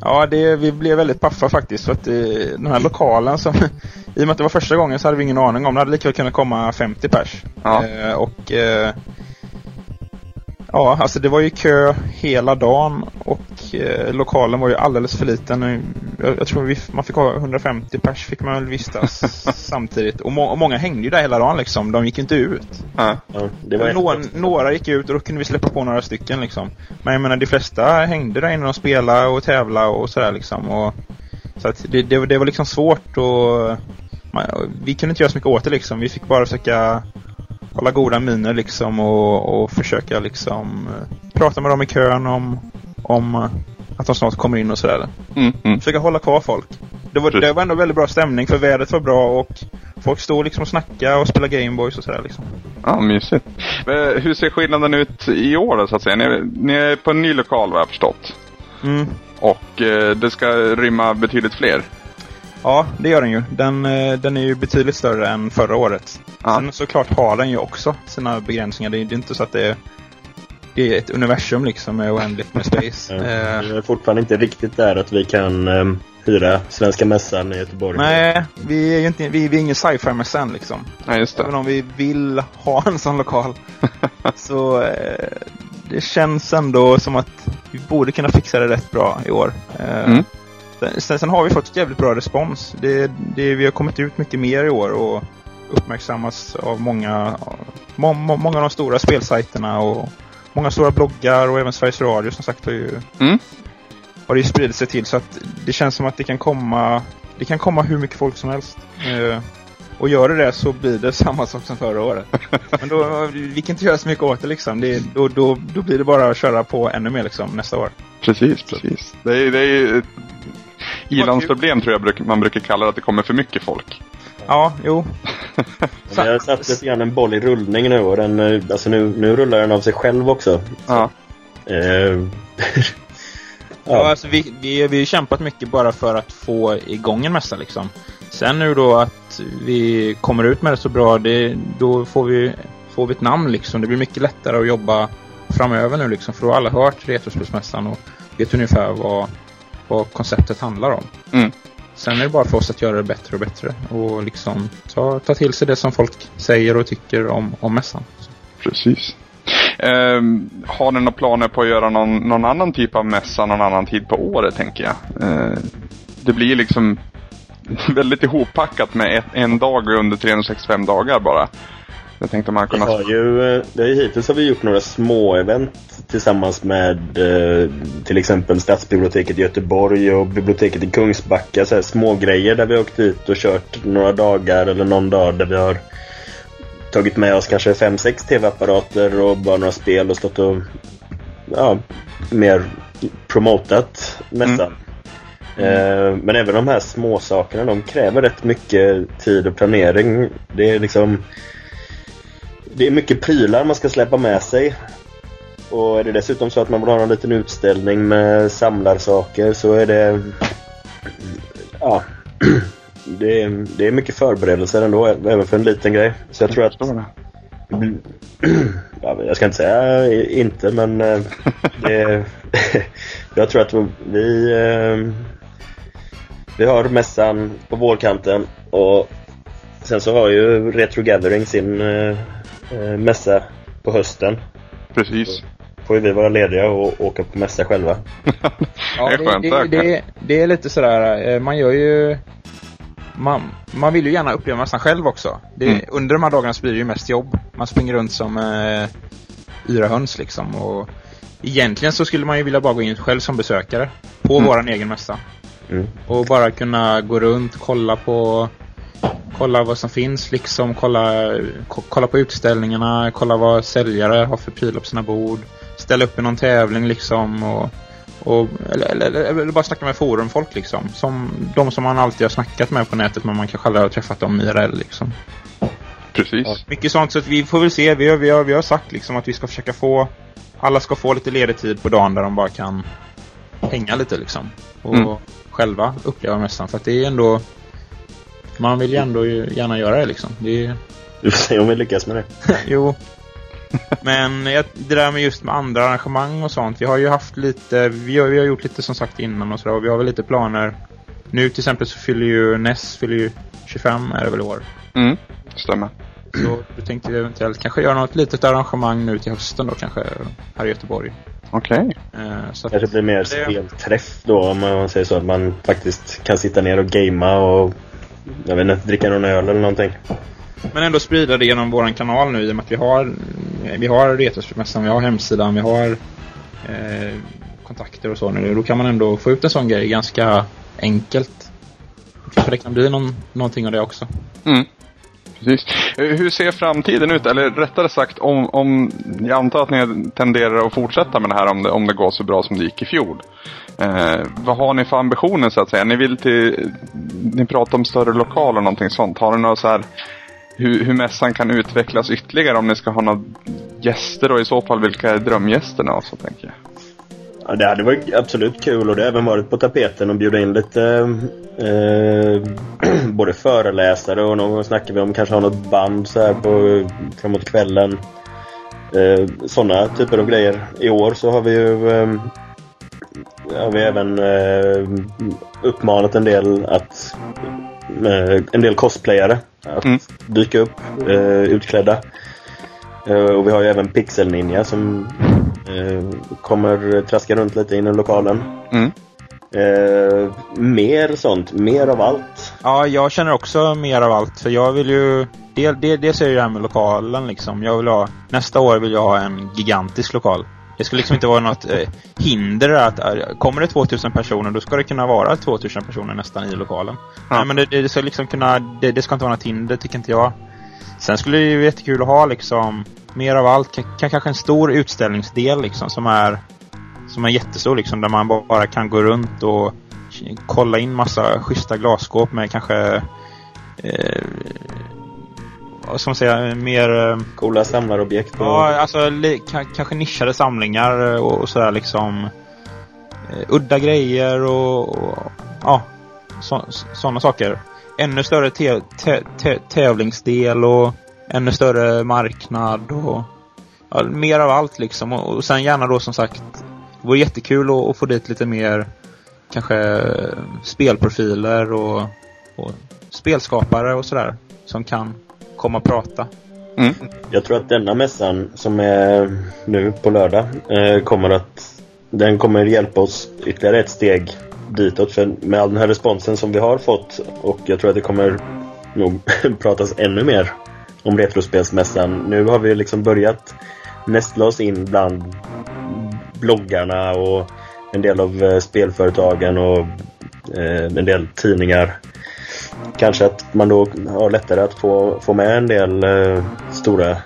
Ja, det, vi blev väldigt paffa faktiskt. För att eh, den här lokalen som... I och med att det var första gången så hade vi ingen aning om. Det hade lika väl kunnat komma 50 pers. Ja. Eh, och eh, Ja, alltså det var ju kö hela dagen och eh, lokalen var ju alldeles för liten. Jag, jag tror vi, man fick ha 150 pers fick man väl vistas samtidigt. Och, må, och, många hängde ju där hela dagen liksom. De gick inte ut. Ja. Några, några gick ut och då kunde vi släppa på några stycken liksom. Men jag menar de flesta hängde där inne och spelade och tävlade och sådär liksom. Och, så att det, det, det var liksom svårt och man, vi kunde inte göra så mycket åt det liksom. Vi fick bara försöka hålla goda miner liksom och, och försöka liksom eh, prata med dem i kön om, om eh, att de snart kommer in och sådär. Mm, mm. Försöka hålla kvar folk. Det var, det var ändå väldigt bra stämning för vädret var bra och folk stod liksom och snackade och spelade Gameboys och sådär liksom. Ja, mysigt. Hur ser skillnaden ut i år då, så att säga? Ni är, ni är på en ny lokal vad jag förstått. Mm. Och eh, det ska rymma betydligt fler. Ja, det gör den ju. Den, eh, den är ju betydligt större än förra året. Ja. Sen såklart har den ju också sina begränsningar. Det är ju inte så att det är, det är ett universum liksom med oändligt med space. ja. Eh. Vi är fortfarande inte riktigt där att vi kan um, hyra Svenska Mässan i Göteborg. Nej, vi är ju inte, vi, vi är ingen sci-fi mässan liksom. Nej, just det. Även om vi vill ha en sån lokal. så eh, det känns ändå som att vi borde kunna fixa det rätt bra i år. Mm. Sen, sen, har vi fått ett jävligt bra respons. Det, det, vi har kommit ut mycket mer i år och uppmärksammas av många, må, må, många av de stora spelsajterna och många stora bloggar och även Sveriges Radio som sagt har ju mm. har det ju spridit sig till så att det känns som att det kan komma det kan komma hur mycket folk som helst. Eh, och gör det det så blir det samma sak som förra året. Men då, vi kan inte göra så mycket åt det liksom. Det, då, då, då blir det bara att köra på ännu mer liksom nästa år. Precis, precis. Det är, det är ilandsproblem tror jag man brukar kalla det, att det kommer för mycket folk. Ja, jo. Vi har satt lite grann en boll i rullning nu och den, eh, alltså nu, nu rullar den av sig själv också. Ja. Eh, Ja, alltså vi, vi, vi har kämpat mycket bara för att få igång en mässa liksom. Sen nu då att vi kommer ut med det så bra, det, då får vi, får vi ett namn liksom. Det blir mycket lättare att jobba framöver nu liksom. För då har alla hört Retrospelsmässan och vet ungefär vad, vad konceptet handlar om. Mm. Sen är det bara för oss att göra det bättre och bättre. Och liksom ta, ta till sig det som folk säger och tycker om, om mässan. Precis. Eh, har ni några planer på att göra någon, någon, annan typ av mässa någon annan tid på året, tänker jag? Eh, det blir liksom väldigt ihoppackat med ett, en dag under 365 dagar bara. Jag tänkte man kunna... Vi har ju, det är, hittills har vi gjort några små event tillsammans med eh, till exempel Stadsbiblioteket i Göteborg och biblioteket i Kungsbacka. Så här små grejer där vi har åkt dit och kört några dagar eller någon dag där vi har tagit med oss kanske fem sex tv-apparater och bara några spel och stått och ja, mer promotat mässan. Mm. Eh, men även de här små sakerna de kräver rätt mycket tid och planering. Det är liksom det är mycket prylar man ska släppa med sig. Och är det dessutom så att man vill ha en liten utställning med samlarsaker så är det... Ja. Det är, det är mycket förberedelser ändå, även för en liten grej. Så jag tror att... Ja, jag ska inte säga inte, men eh, det, jag tror att vi... Eh, vi har mässan på vårkanten och sen så har ju Retro Gathering sin eh, mässa på hösten. Precis. Så får ju vi vara lediga och åka på mässa själva. ja, det, det, det, det, är lite sådär, man gör ju man, man vill ju gärna uppleva mässan själv också. Det, mm. Under de här dagarna så blir det ju mest jobb. Man springer runt som eh, yra höns liksom. Och egentligen så skulle man ju vilja bara gå in själv som besökare på mm. våran egen mässa. Mm. Och bara kunna gå runt, kolla på kolla vad som finns liksom, kolla, kolla på utställningarna, kolla vad säljare har för prylar på sina bord. Ställa upp i någon tävling liksom och och, eller, eller, eller, bara snacka med forumfolk liksom. Som de som man alltid har snackat med på nätet men man kanske aldrig har träffat dem IRL liksom. Precis. Ja, mycket sånt så att vi får väl se. Vi har, vi, har, vi har sagt liksom att vi ska försöka få alla ska få lite ledig tid på dagen där de bara kan hänga lite liksom. Och mm. själva uppleva mässan. För att det är ändå man vill ju ändå gärna göra det liksom. Det är... Du får se om vi lyckas med det. jo, men det där med just med andra arrangemang och sånt. Vi har ju haft lite, vi har, vi har gjort lite som sagt innan och sådär. Och vi har väl lite planer. Nu till exempel så fyller ju NES fyller ju 25 är det väl i år. Mm, stämmer. Så då tänkte vi eventuellt kanske göra något litet arrangemang nu till hösten då kanske här i Göteborg. Okej. Okay. Eh, så kanske blir mer spelträff då om man säger så. Att man faktiskt kan sitta ner och gamea och jag vet inte, dricka någon öl eller någonting. Men ändå sprida det genom våran kanal nu i och med att vi har vi har Retrospelsmässan, vi har hemsidan, vi har eh, kontakter och så nu. Då kan man ändå få ut en sån grej ganska enkelt. För det kan bli någon, någonting av det också. Mm. Precis. Hur ser framtiden ut? Eller rättare sagt, om, om jag antar att ni tenderar att fortsätta med det här om det, om det går så bra som det gick i fjol. Eh, vad har ni för ambitioner så att säga? Ni vill till, ni pratar om större lokaler och någonting sånt. Har ni några så här hur, hur mässan kan utvecklas ytterligare om ni ska ha några gäster och i så fall vilka är drömgästerna så tänker jag. Ja, det hade varit absolut kul och det har även varit på tapeten att bjuda in lite eh, både föreläsare och någon gång snackar vi om kanske ha något band så här på framåt kvällen. Eh, sådana typer av grejer. I år så har vi ju eh, har vi även eh, uppmanat en del att eh, en del cosplayare att mm. dyka upp eh, utklädda. Eh, och vi har ju även Pixel Ninja som eh, kommer traska runt lite inom lokalen. Mm. Eh, mer sånt, mer av allt. Ja, jag känner också mer av allt. För jag vill ju... Del, del, dels är det det här med lokalen liksom. Jag vill ha... Nästa år vill jag ha en gigantisk lokal. det skulle liksom inte vara något eh, hinder att eh, kommer det 2000 personer då ska det kunna vara 2000 personer nästan i lokalen. Ja. Nej, men det, det ska liksom kunna, det, det ska inte vara något hinder tycker inte jag. Sen skulle det ju vara jättekul att ha liksom mer av allt. K- kanske en stor utställningsdel liksom som är som är jättestor liksom där man bara kan gå runt och kolla in massa schyssta glasskåp med kanske eh, vad ska man säga, mer eh, Coola samlarobjekt. Och... Ja, alltså kanske nischade samlingar och, och sådär liksom. Eh, udda grejer och, och ja, sådana saker. Ännu större tävlingsdel och ännu större marknad och ja, mer av allt liksom. Och, och sen gärna då som sagt, det vore jättekul att, att få dit lite mer kanske spelprofiler och, och spelskapare och sådär som kan komma och prata. Mm. Jag tror att denna mässan som är nu på lördag eh, kommer att den kommer hjälpa oss ytterligare ett steg ditåt. För med all den här responsen som vi har fått och jag tror att det kommer nog pratas ännu mer om Retrospelsmässan. Nu har vi liksom börjat nästla oss in bland bloggarna och en del av eh, spelföretagen och eh, en del tidningar. Kanske att man då har lättare att få, få med en del eh, stora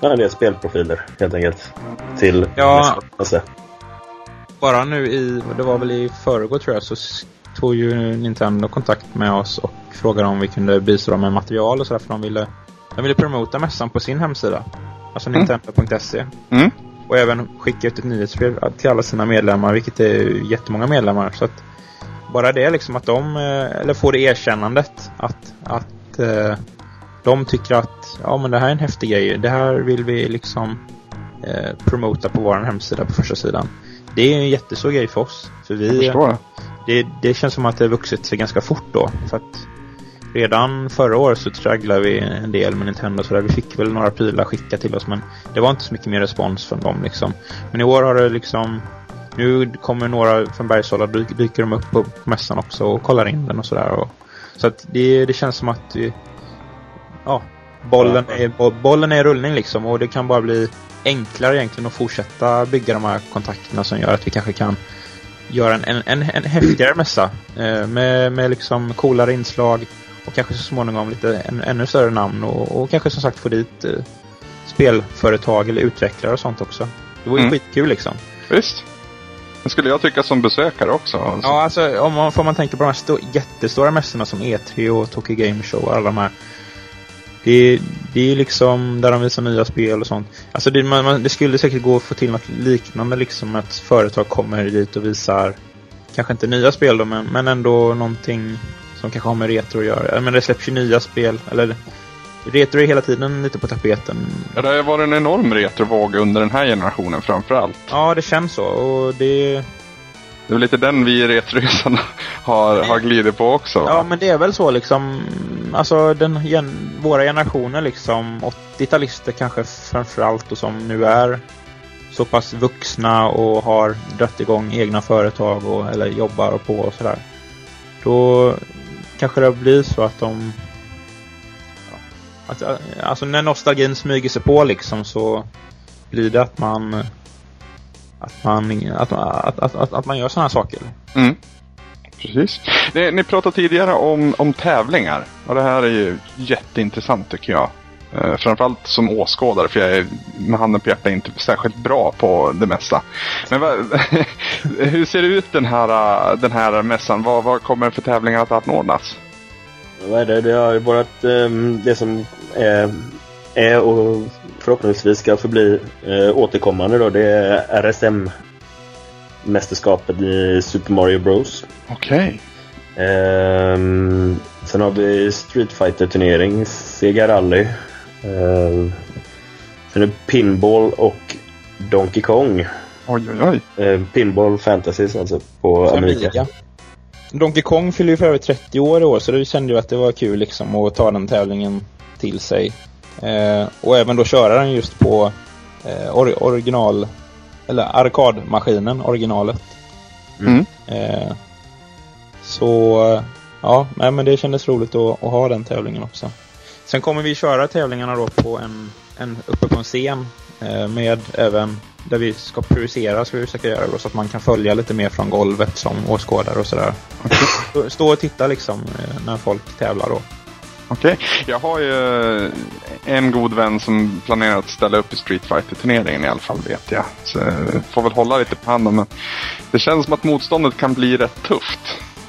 en del spelprofiler helt enkelt till Ja. nästa bara nu i, det var väl i förrgår tror jag, så tog ju Nintendo kontakt med oss och frågade om vi kunde bistå dem med material och sådär för de ville, de ville promota mässan på sin hemsida. Alltså Mm. nintendo.se. Mm. Och även skicka ut ett nyhetsbrev till alla sina medlemmar, vilket är jättemånga medlemmar. Så att bara det liksom att de, eh, eller får det erkännandet att, att eh, de tycker att ja men det här är en häftig grej. Det här vill vi liksom eh, promota på vår hemsida på första sidan. Det är en jättestor grej för oss. För vi, det, det känns som att det har vuxit sig ganska fort då. För att redan förra året så tragglade vi en del med Nintendo så där. Vi fick väl några prylar skickat till oss men det var inte så mycket mer respons från dem liksom. Men i år har det liksom nu kommer några från Bergsala, dy- dyker de upp på mässan också och kollar in den och sådär. Och, så att det, det känns som att ja, bollen är, bo- bollen är i rullning liksom och det kan bara bli enklare egentligen att fortsätta bygga de här kontakterna som gör att vi kanske kan göra en, en, en, en häftigare mässa eh, med, med liksom coolare inslag och kanske så småningom lite en, ännu större namn och, och kanske som sagt få dit eh, spelföretag eller utvecklare och sånt också. Det vore ju Mm. skitkul liksom. Visst. Det skulle jag tycka som besökare också. Alltså. Ja, alltså om man, får man tänka på de här sto- jättestora mässorna som E3 och Tokyo Game Show och alla de här. Det, det är liksom där de visar nya spel och sånt. Alltså det, man, man, det skulle säkert gå att få till något liknande liksom att företag kommer dit och visar kanske inte nya spel då, men, men ändå någonting som kanske har med retro att göra. Men det släpps ju nya spel, eller retro är hela tiden lite på tapeten. Ja, det har varit en enorm retrovåg under den här generationen framförallt. Ja, det känns så och det Det är väl lite den vi i Retroresan har, har glidit på också. va? Ja, men det är väl så liksom. Alltså den, gen, våra generationer liksom, 80-talister kanske framförallt och som nu är så pass vuxna och har dragit igång egna företag och, eller jobbar på och sådär. Då kanske det blir så att de ja, att, eh, alltså när nostalgin smyger sig på liksom så blir det att man att man, att, att, att, att, att man gör sådana här saker. Mm. Precis. Ni, ni pratade tidigare om, om tävlingar. Och det här är ju jätteintressant tycker jag. Eh, framförallt som åskådare för jag är med handen på hjärtat inte särskilt bra på det mesta. Men vad, hur ser det ut den här, den här mässan? Vad, vad kommer för tävlingar att anordnas? Vad är det? Det har ju varit ehm, det som är, är och förhoppningsvis ska förbli eh, återkommande då. Det är RSM-mästerskapet i Super Mario Bros. Okej. Ehm, sen har vi Street fighter turnering Sega Rally. Ehm, sen är det Pinball och Donkey Kong. Oj, oj, oj. Ehm, Pinball Fantasies alltså på Amiga. Amiga. Donkey Kong fyller ju för över 30 år i år så det kände ju att det var kul liksom att ta den tävlingen till sig. Eh, och även då köra den just på eh, or original, eller arkadmaskinen, originalet. Mm. Eh, så ja, nej, men det kändes roligt att, att ha den tävlingen också. Sen kommer vi köra tävlingarna då på en, en uppe på en scen eh, med även där vi ska projicera ska vi försöka göra då, så att man kan följa lite mer från golvet som åskådare och sådär. Stå och titta liksom eh, när folk tävlar då. Okej. Jag har ju en god vän som planerar att ställa upp i Street fighter turneringen i alla fall vet jag. Så jag får väl hålla lite på handen men det känns som att motståndet kan bli rätt tufft.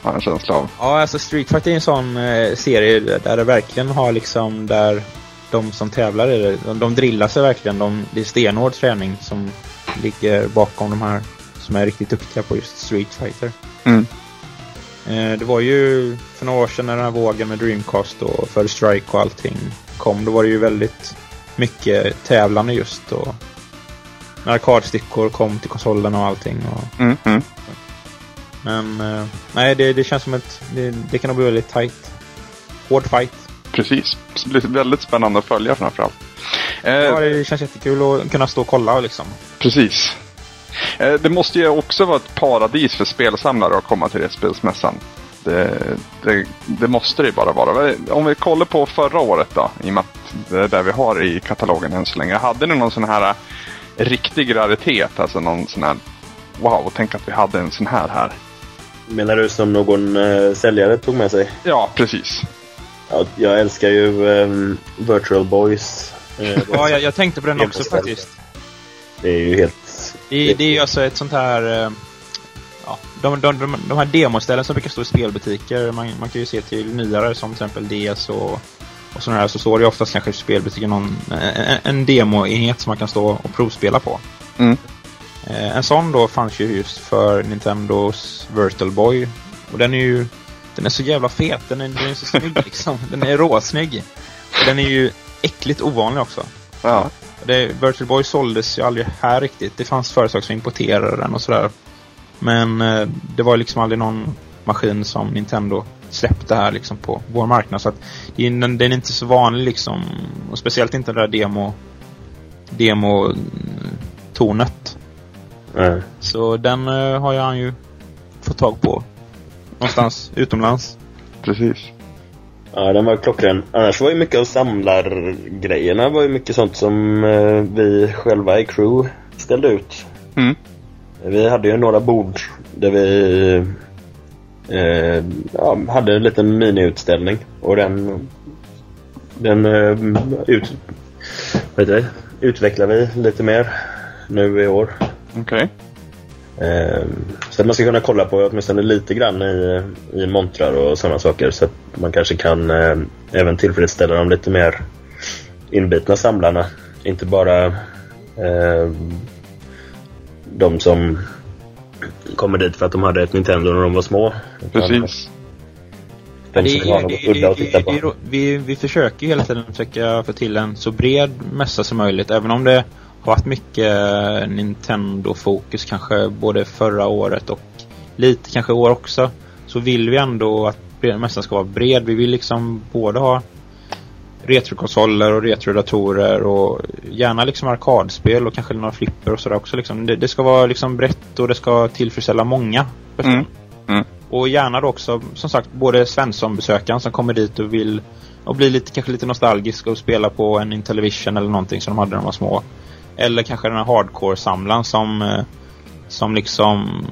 Har jag en känsla av. Ja, alltså Street Fighter är en sån eh, serie där det verkligen har liksom där de som tävlar i det, de, de drillar sig verkligen. De, det är stenhård träning som ligger bakom de här som är riktigt duktiga på just Street Fighter. Mm. Eh, det var ju för några år sedan när den här vågen med Dreamcast och First Strike och allting kom. Då var det ju väldigt mycket tävlande just och när arkadstickor kom till konsolen och allting. Och, Mm, mm. Men eh, nej, det, det känns som ett... Det, det kan nog bli väldigt tight. Hård fight. Precis. Det blir väldigt spännande att följa framförallt. Eh, Ja, det känns jättekul att kunna stå och kolla liksom. Precis. Eh, Det måste ju också vara ett paradis för spelsamlare att komma till Retspelsmässan. Det, det, det måste det ju bara vara. Om vi kollar på förra året då, i och med att det är där vi har i katalogen än så länge. Hade ni någon sån här eh, riktig raritet? Alltså någon sån här Wow, tänk att vi hade en sån här här. Menar du som någon eh, säljare tog med sig? Ja, precis. Ja, jag älskar ju ehm, Virtual Boys. Eh, Ja, jag, jag tänkte på den också faktiskt. Det är ju helt... Det, det är ju alltså ett sånt här... eh, Ja, de, de, de, de här demoställen som brukar stå i spelbutiker. Man, man kan ju se till nyare som till exempel DS och, och sådana här. Så står det oftast kanske i spelbutiken någon, en, en demoenhet som man kan stå och provspela på. Mm. Eh, En sån då fanns ju just för Nintendos Virtual Boy. Och den är ju... Den är så jävla fet. Den är, den är så snygg liksom. Den är råsnygg. Och den är ju äckligt ovanlig också. Ja, Det, Virtual Boy såldes ju aldrig här riktigt. Det fanns företag som importerade den och sådär. Men eh, det var liksom aldrig någon maskin som Nintendo släppte här liksom på vår marknad. Så att den, den är inte så vanlig liksom. Och speciellt inte det där demo demo-tornet. Nej. Så den eh, har ju han ju fått tag på. Någonstans utomlands. precis. Ja, den var klockren. Annars var ju mycket av samlargrejerna var ju mycket sånt som eh, vi själva i crew ställde ut. Mm. Vi hade ju några bord där vi eh, ja, hade en liten miniutställning och den den eh, ut, vad heter det, utvecklar vi lite mer nu i år. Okej. Eh, så att man ska kunna kolla på åtminstone lite grann i, i montrar och sådana saker så att man kanske kan eh, även tillfredsställa de lite mer inbitna samlarna. Inte bara eh, de som kommer dit för att de hade ett Nintendo när de var små. Precis. De som vill ha något udda att titta på. det är- vi, vi försöker ju hela tiden försöka få till en så bred mässa som möjligt. Även om det har varit mycket Nintendo-fokus kanske både förra året och lite kanske i år också. Så vill vi ändå att mässan ska vara bred. Vi vill liksom både ha retrokonsoler och retrodatorer och gärna liksom arkadspel och kanske några flipper och sådär också liksom. Det, det ska vara liksom brett och det ska tillfredsställa många. Mm. Mm. Och gärna då också, som sagt, både Svensson-besökaren som kommer dit och vill och bli lite, kanske lite nostalgisk och spela på en Intellivision eller någonting som de hade när de var små. Eller kanske den här hardcore-samlaren som, eh, som liksom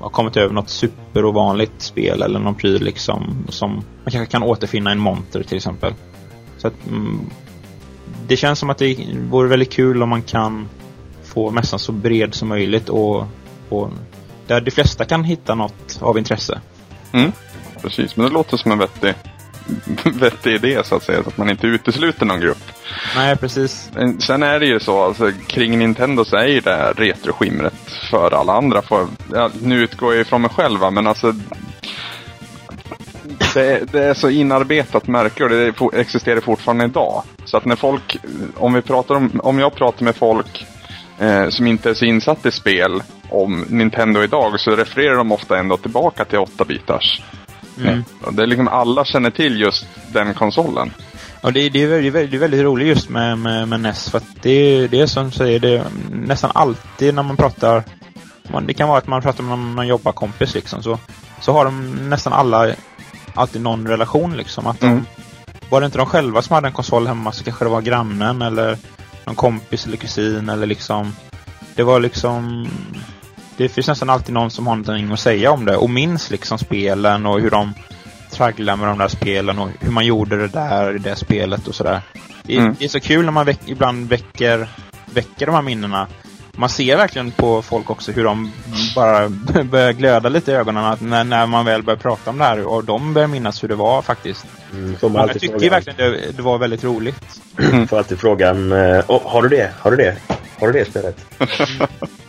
har kommit över något superovanligt spel eller någon pryl liksom som man kanske kan återfinna i en monter till exempel. Så att mm, det känns som att det vore väldigt kul om man kan få mässan så bred som möjligt och, och där de flesta kan hitta något av intresse. Mm. Precis, men det låter som en vettig, vettig idé så att säga. Så att man inte utesluter någon grupp. Nej, precis. Sen är det ju så, alltså, kring Nintendo så är ju det här retroskimret för alla andra. För, ja, nu utgår jag ifrån mig själv, va, men alltså det, är- det är så inarbetat märke och det existerar fortfarande idag. Så att när folk, om vi pratar om, om jag pratar med folk eh, som inte är så insatt i spel om Nintendo idag så refererar de ofta ändå tillbaka till 8-bitars. Mm. Och Det är liksom alla känner till just den konsolen. Och det, det, är väldigt, det är väldigt roligt just med, med, med NES för att det, det är som du säger, det nästan alltid när man pratar man, Det kan vara att man pratar med någon jobbarkompis liksom så, så har de nästan alla alltid någon relation liksom. Att de, Mm. var det inte de själva som hade en konsol hemma så kanske det var grannen eller någon kompis eller kusin eller liksom det var liksom det finns nästan alltid någon som har någonting att säga om det och minns liksom spelen och hur de tragglar med de där spelen och hur man gjorde det där i det spelet och sådär. Det, Mm. det är så kul när man väck, ibland väcker, väcker de här minnena. Man ser verkligen på folk också hur de bara börjar glöda lite i ögonen när, när man väl börjar prata om det här och de börjar minnas hur det var faktiskt. Mm, alltid tycker frågan, verkligen det, det var väldigt roligt. får alltid frågan "Åh, Har du det? Har du det? Har du det spelet?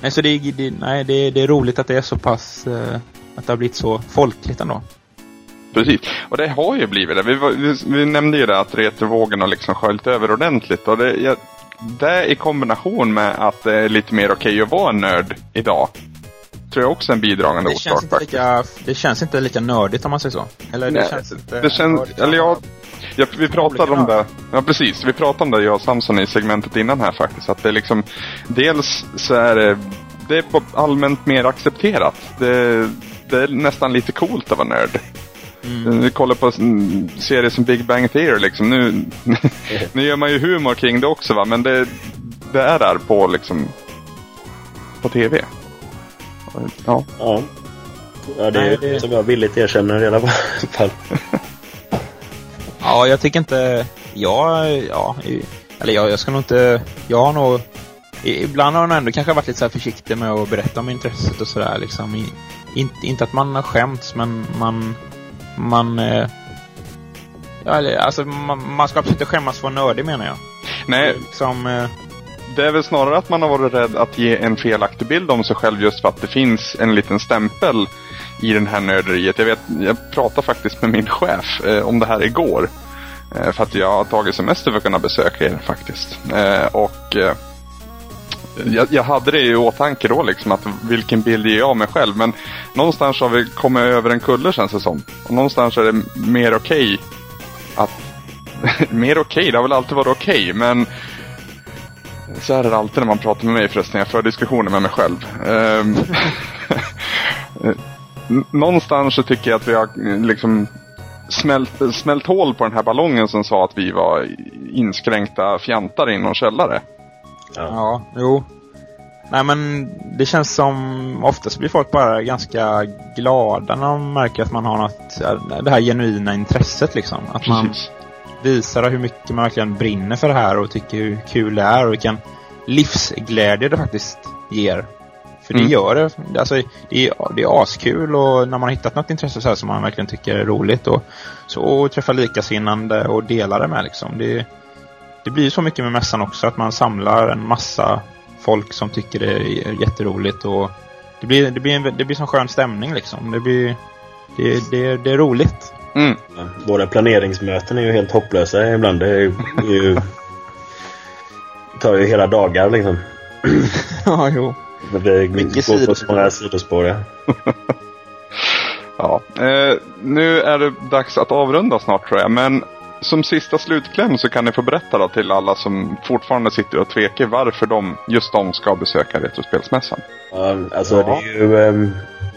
Nej, så det, är- det, nej, det, det är roligt att det är så pass... Eh, att det har blivit så folkligt ändå. Precis. Och det har ju blivit det. Vi, vi, vi nämnde ju det att retrovågen har liksom sköljt över ordentligt. Och det, jag, det i kombination med att det är lite mer okej att vara nörd idag. Tror jag också är en bidragande orsak faktiskt. lika, det känns inte lika nördigt om man säger så. Eller det Nej, känns inte... Det känns, eller jag, ja, vi pratade om det. Ja precis, vi pratade om det jag och Samson i segmentet innan här faktiskt. Att det är liksom, dels så är det, det är allmänt mer accepterat. Det, det är nästan lite coolt att vara nörd. Mm. Vi kollar på serier som Big Bang Theory liksom. Nu, nu gör man ju humor kring det också va, men det, det är där på liksom på TV. Ja. Ja. Ja, det är Nej, ju det- som jag villigt erkänner i alla fall. Ja, jag tycker inte... Ja, ja. Eller jag, jag ska nog inte... Jag har nog... Ibland har jag ändå kanske varit lite så här försiktig med att berätta om intresset och sådär liksom. I, inte, inte att man har skämts, men man... Man... Eh, ja, alltså, man, man ska absolut inte skämmas för att vara nördig menar jag. Nej, Liksom, eh, det är väl snarare att man har varit rädd att ge en felaktig bild om sig själv just för att det finns en liten stämpel i den här nörderiet. Jag, vet, jag pratade faktiskt med min chef eh, om det här igår. Eh, för att jag har tagit semester för att kunna besöka er faktiskt. Eh, och eh, jag, jag hade det i åtanke då liksom att vilken bild ger jag av mig själv. Men någonstans har vi kommit över en kulle känns det som. Och någonstans är det mer okej att... mer okej, det har väl alltid varit okej men så är det alltid när man pratar med mig förresten. Jag för diskussioner med mig själv. Ehm, Någonstans så tycker jag att vi har eh, liksom smält, smält hål på den här ballongen som sa att vi var inskränkta fjantar i någon källare. Ja, jo. Nej men det känns som oftast blir folk bara ganska glada när de märker att man har något, ja, det här genuina intresset liksom. Att man Precis. visar hur mycket man verkligen brinner för det här och tycker hur kul det är och vilken livsglädje det faktiskt ger. För det Mm. gör det. Alltså, det, är, det är askul och när man har hittat något intresse så här som man verkligen tycker är roligt och så och träffa likasinnande och dela det med liksom. Det, det blir så mycket med mässan också att man samlar en massa folk som tycker det är jätteroligt och det blir, det blir, en, det blir som skön stämning liksom. Det blir, det, det, det är roligt. Mm. Våra planeringsmöten är ju helt hopplösa ibland. Det är ju, det är ju, tar ju hela dagar liksom. ja, jo. Det Mycket går på sidospår. Ja. Ja. Eh, nu är det dags att avrunda snart tror jag. Men som sista slutkläm så kan ni få berätta då till alla som fortfarande sitter och tvekar varför de, just de ska besöka Retrospelsmässan. Ja, alltså Ja. det är ju ehm,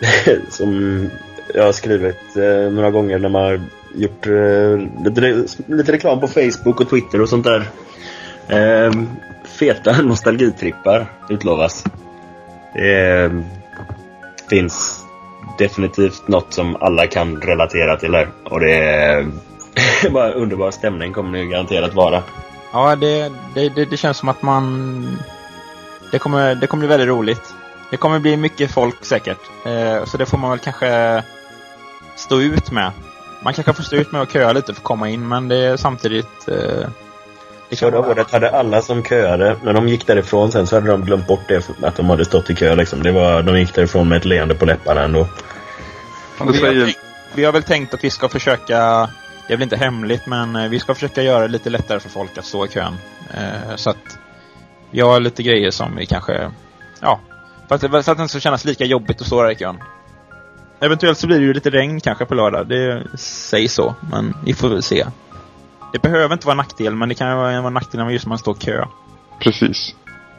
som jag har skrivit eh, några gånger när man har gjort eh, lite, lite reklam på Facebook och Twitter och sånt där. Ehm, feta nostalgitrippar utlovas. Det mm, finns definitivt något som alla kan relatera till här. Och det är bara underbar stämning kommer det ju garanterat vara. Ja, det, det, det, det känns som att man... Det kommer, det kommer bli väldigt roligt. Det kommer bli mycket folk säkert. Eh, så det får man väl kanske stå ut med. Man kanske får stå ut med att köa lite för att komma in, men det är samtidigt... Eh, Förra året hade alla som köade, när de gick därifrån sen så hade de glömt bort det, att de hade stått i kö liksom. Det var, de gick därifrån med ett leende på läpparna ändå. Vi, har tänkt, vi har väl tänkt att vi ska försöka, det är väl inte hemligt, men eh, vi ska försöka göra det lite lättare för folk att stå i kön. Eh, så att vi har lite grejer som vi kanske, ja, för att, för att det inte ska kännas lika jobbigt att stå där i kön. Eventuellt så blir det ju lite regn kanske på lördag, det sägs så, men vi får väl se. Det behöver inte vara en nackdel, men det kan vara en nackdel när man just man står kö. precis.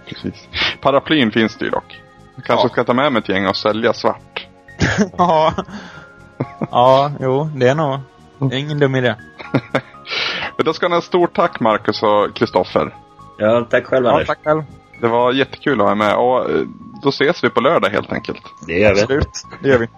precis. Paraplyn finns det ju dock. Jag kanske Ja. ska ta med mig ett gäng och sälja svart. Ja. ja, jo, det är nog, Det är ingen dum idé. Men då ska ni ha stort tack Marcus och Kristoffer. Ja, tack själv Ja, Anders. tack själv. Det var jättekul att ha er med och eh, då ses vi på lördag helt enkelt. Det gör vi. Absolut. Det gör vi.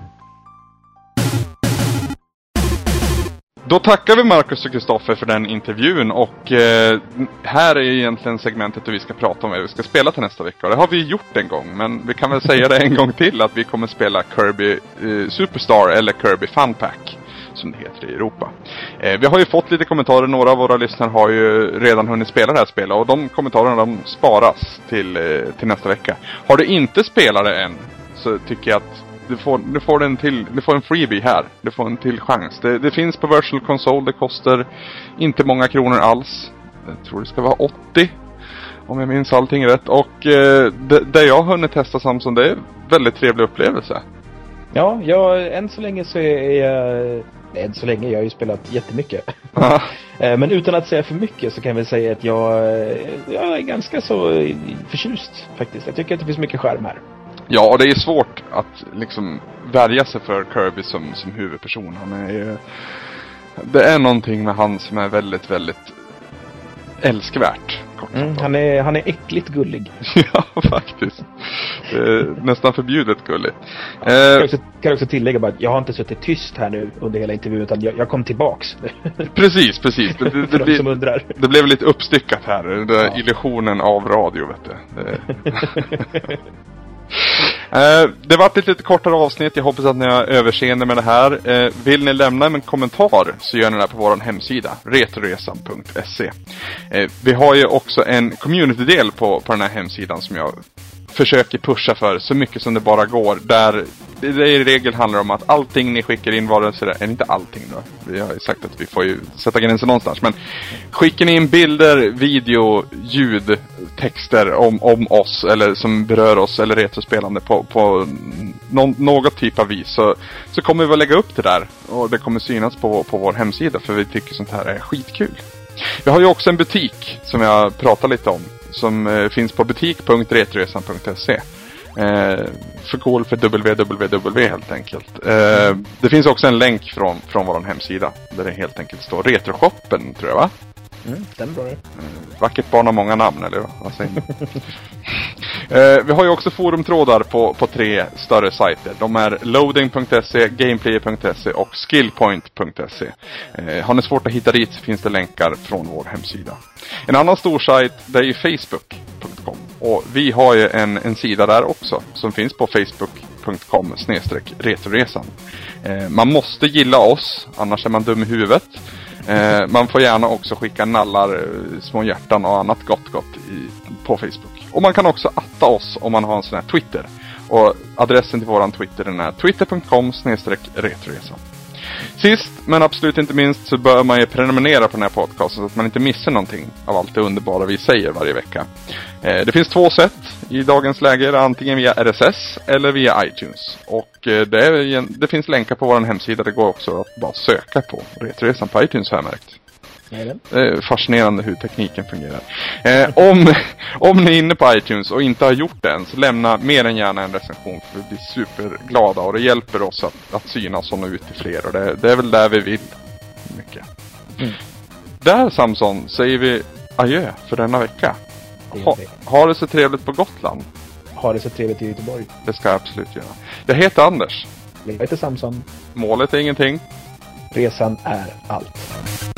Då tackar vi Marcus och Kristoffer för den intervjun och eh, här är egentligen segmentet där vi ska prata om vad vi ska spela till nästa vecka. Och det har vi gjort en gång, men vi kan väl säga det en gång till att vi kommer spela Kirby eh, Superstar eller Kirby Fun Pack som det heter i Europa. Eh, vi har ju fått lite kommentarer, några av våra lyssnare har ju redan hunnit spela det här spelet och de kommentarerna de sparas till, eh, till nästa vecka. Har du inte spelat det än så tycker jag att du får, du får en till, du får en freebie här. Du får en till chans. Det, det finns på Virtual Console, det kostar inte många kronor alls. Jag tror det ska vara 80. Om jag minns allting rätt. Och eh, det, det jag har hunnit testa Samson, det är en väldigt trevlig upplevelse. Ja, jag, än så länge så är jag... nej, Än så länge, jag har ju spelat jättemycket. Ja. Eh, Men utan att säga för mycket så kan väl säga att jag, eh, jag är ganska så eh, förtjust faktiskt. Jag tycker att det finns mycket skärm här. Ja, och det är svårt att liksom värja sig för Kirby som, som huvudperson. Han är ju... Det är någonting med han som är väldigt, väldigt älskvärt. Mm, han, är, han är äckligt gullig. ja, faktiskt. Nästan förbjudet gulligt. Jag kan Eh, också, kan också tillägga bara att jag har inte suttit tyst här nu under hela intervjun utan jag, jag kom tillbaks. precis, precis. Det, det, det, de som undrar. det blev lite uppstyckat här. Den där Ja. illusionen av radio, vet du. Det... Eh, det var ett lite kortare avsnitt. Jag hoppas att ni har överseende med det här. Eh, vill ni lämna en kommentar så gör ni det på vår hemsida, retroresan.se. Eh, vi har ju också en community-del på, på den här hemsidan som jag försöker pusha för så mycket som det bara går. Där det i regel handlar om att allting ni skickar in, vare sig det, eller inte allting då. Vi har ju sagt att vi får ju sätta gränsen någonstans. Men skickar ni in bilder, video, ljud, texter om, om oss eller som berör oss eller retrospelande på, på någon, något typ av vis så, så kommer vi att lägga upp det där. Och det kommer synas på, på vår hemsida för vi tycker sånt här är skitkul. Vi har ju också en butik som jag pratar lite om. Som eh, finns på butik.retresan.se. Eh, förkol för www helt enkelt. Eh, det finns också en länk från, från vår hemsida. Där det helt enkelt står Retroshoppen tror jag va? Mm, stämmer bra det. Vackert barn har många namn, eller vad säger ni? eh, vi har ju också forumtrådar på, på tre större sajter. De är loading.se, gameplayer.se och skillpoint.se. Eh, har ni svårt att hitta dit så finns det länkar från vår hemsida. En annan stor sajt, det är ju facebook.com. Och vi har ju en, en sida där också, som finns på facebook.com snedstreck retroresan. Eh, man måste gilla oss, annars är man dum i huvudet. Eh, man får gärna också skicka nallar, eh, små hjärtan och annat gott gott i, på Facebook. Och man kan också atta oss om man har en sån här Twitter. Och adressen till våran Twitter den är twitter.com retroresan. Sist men absolut inte minst så bör man ju prenumerera på den här podcasten så att man inte missar någonting av allt det underbara vi säger varje vecka. Eh, det finns två sätt i dagens läge, antingen via RSS eller via iTunes. Och eh, det, är, det finns länkar på vår hemsida, det går också att bara söka på Retroresan på iTunes har jag märkt. Det är fascinerande hur tekniken fungerar. Eh, om, om ni är inne på iTunes och inte har gjort det än, så lämna mer än gärna en recension. För vi blir superglada och det hjälper oss att, att synas och nå ut till fler. Och det, det är väl där vi vill. Mycket. Mm. Där Samson säger vi adjö för denna vecka. Ha, ha det så trevligt på Gotland. Ha det så trevligt i Göteborg. Det ska jag absolut göra. Jag heter Anders. Jag heter Samson. Målet är ingenting. Resan är allt.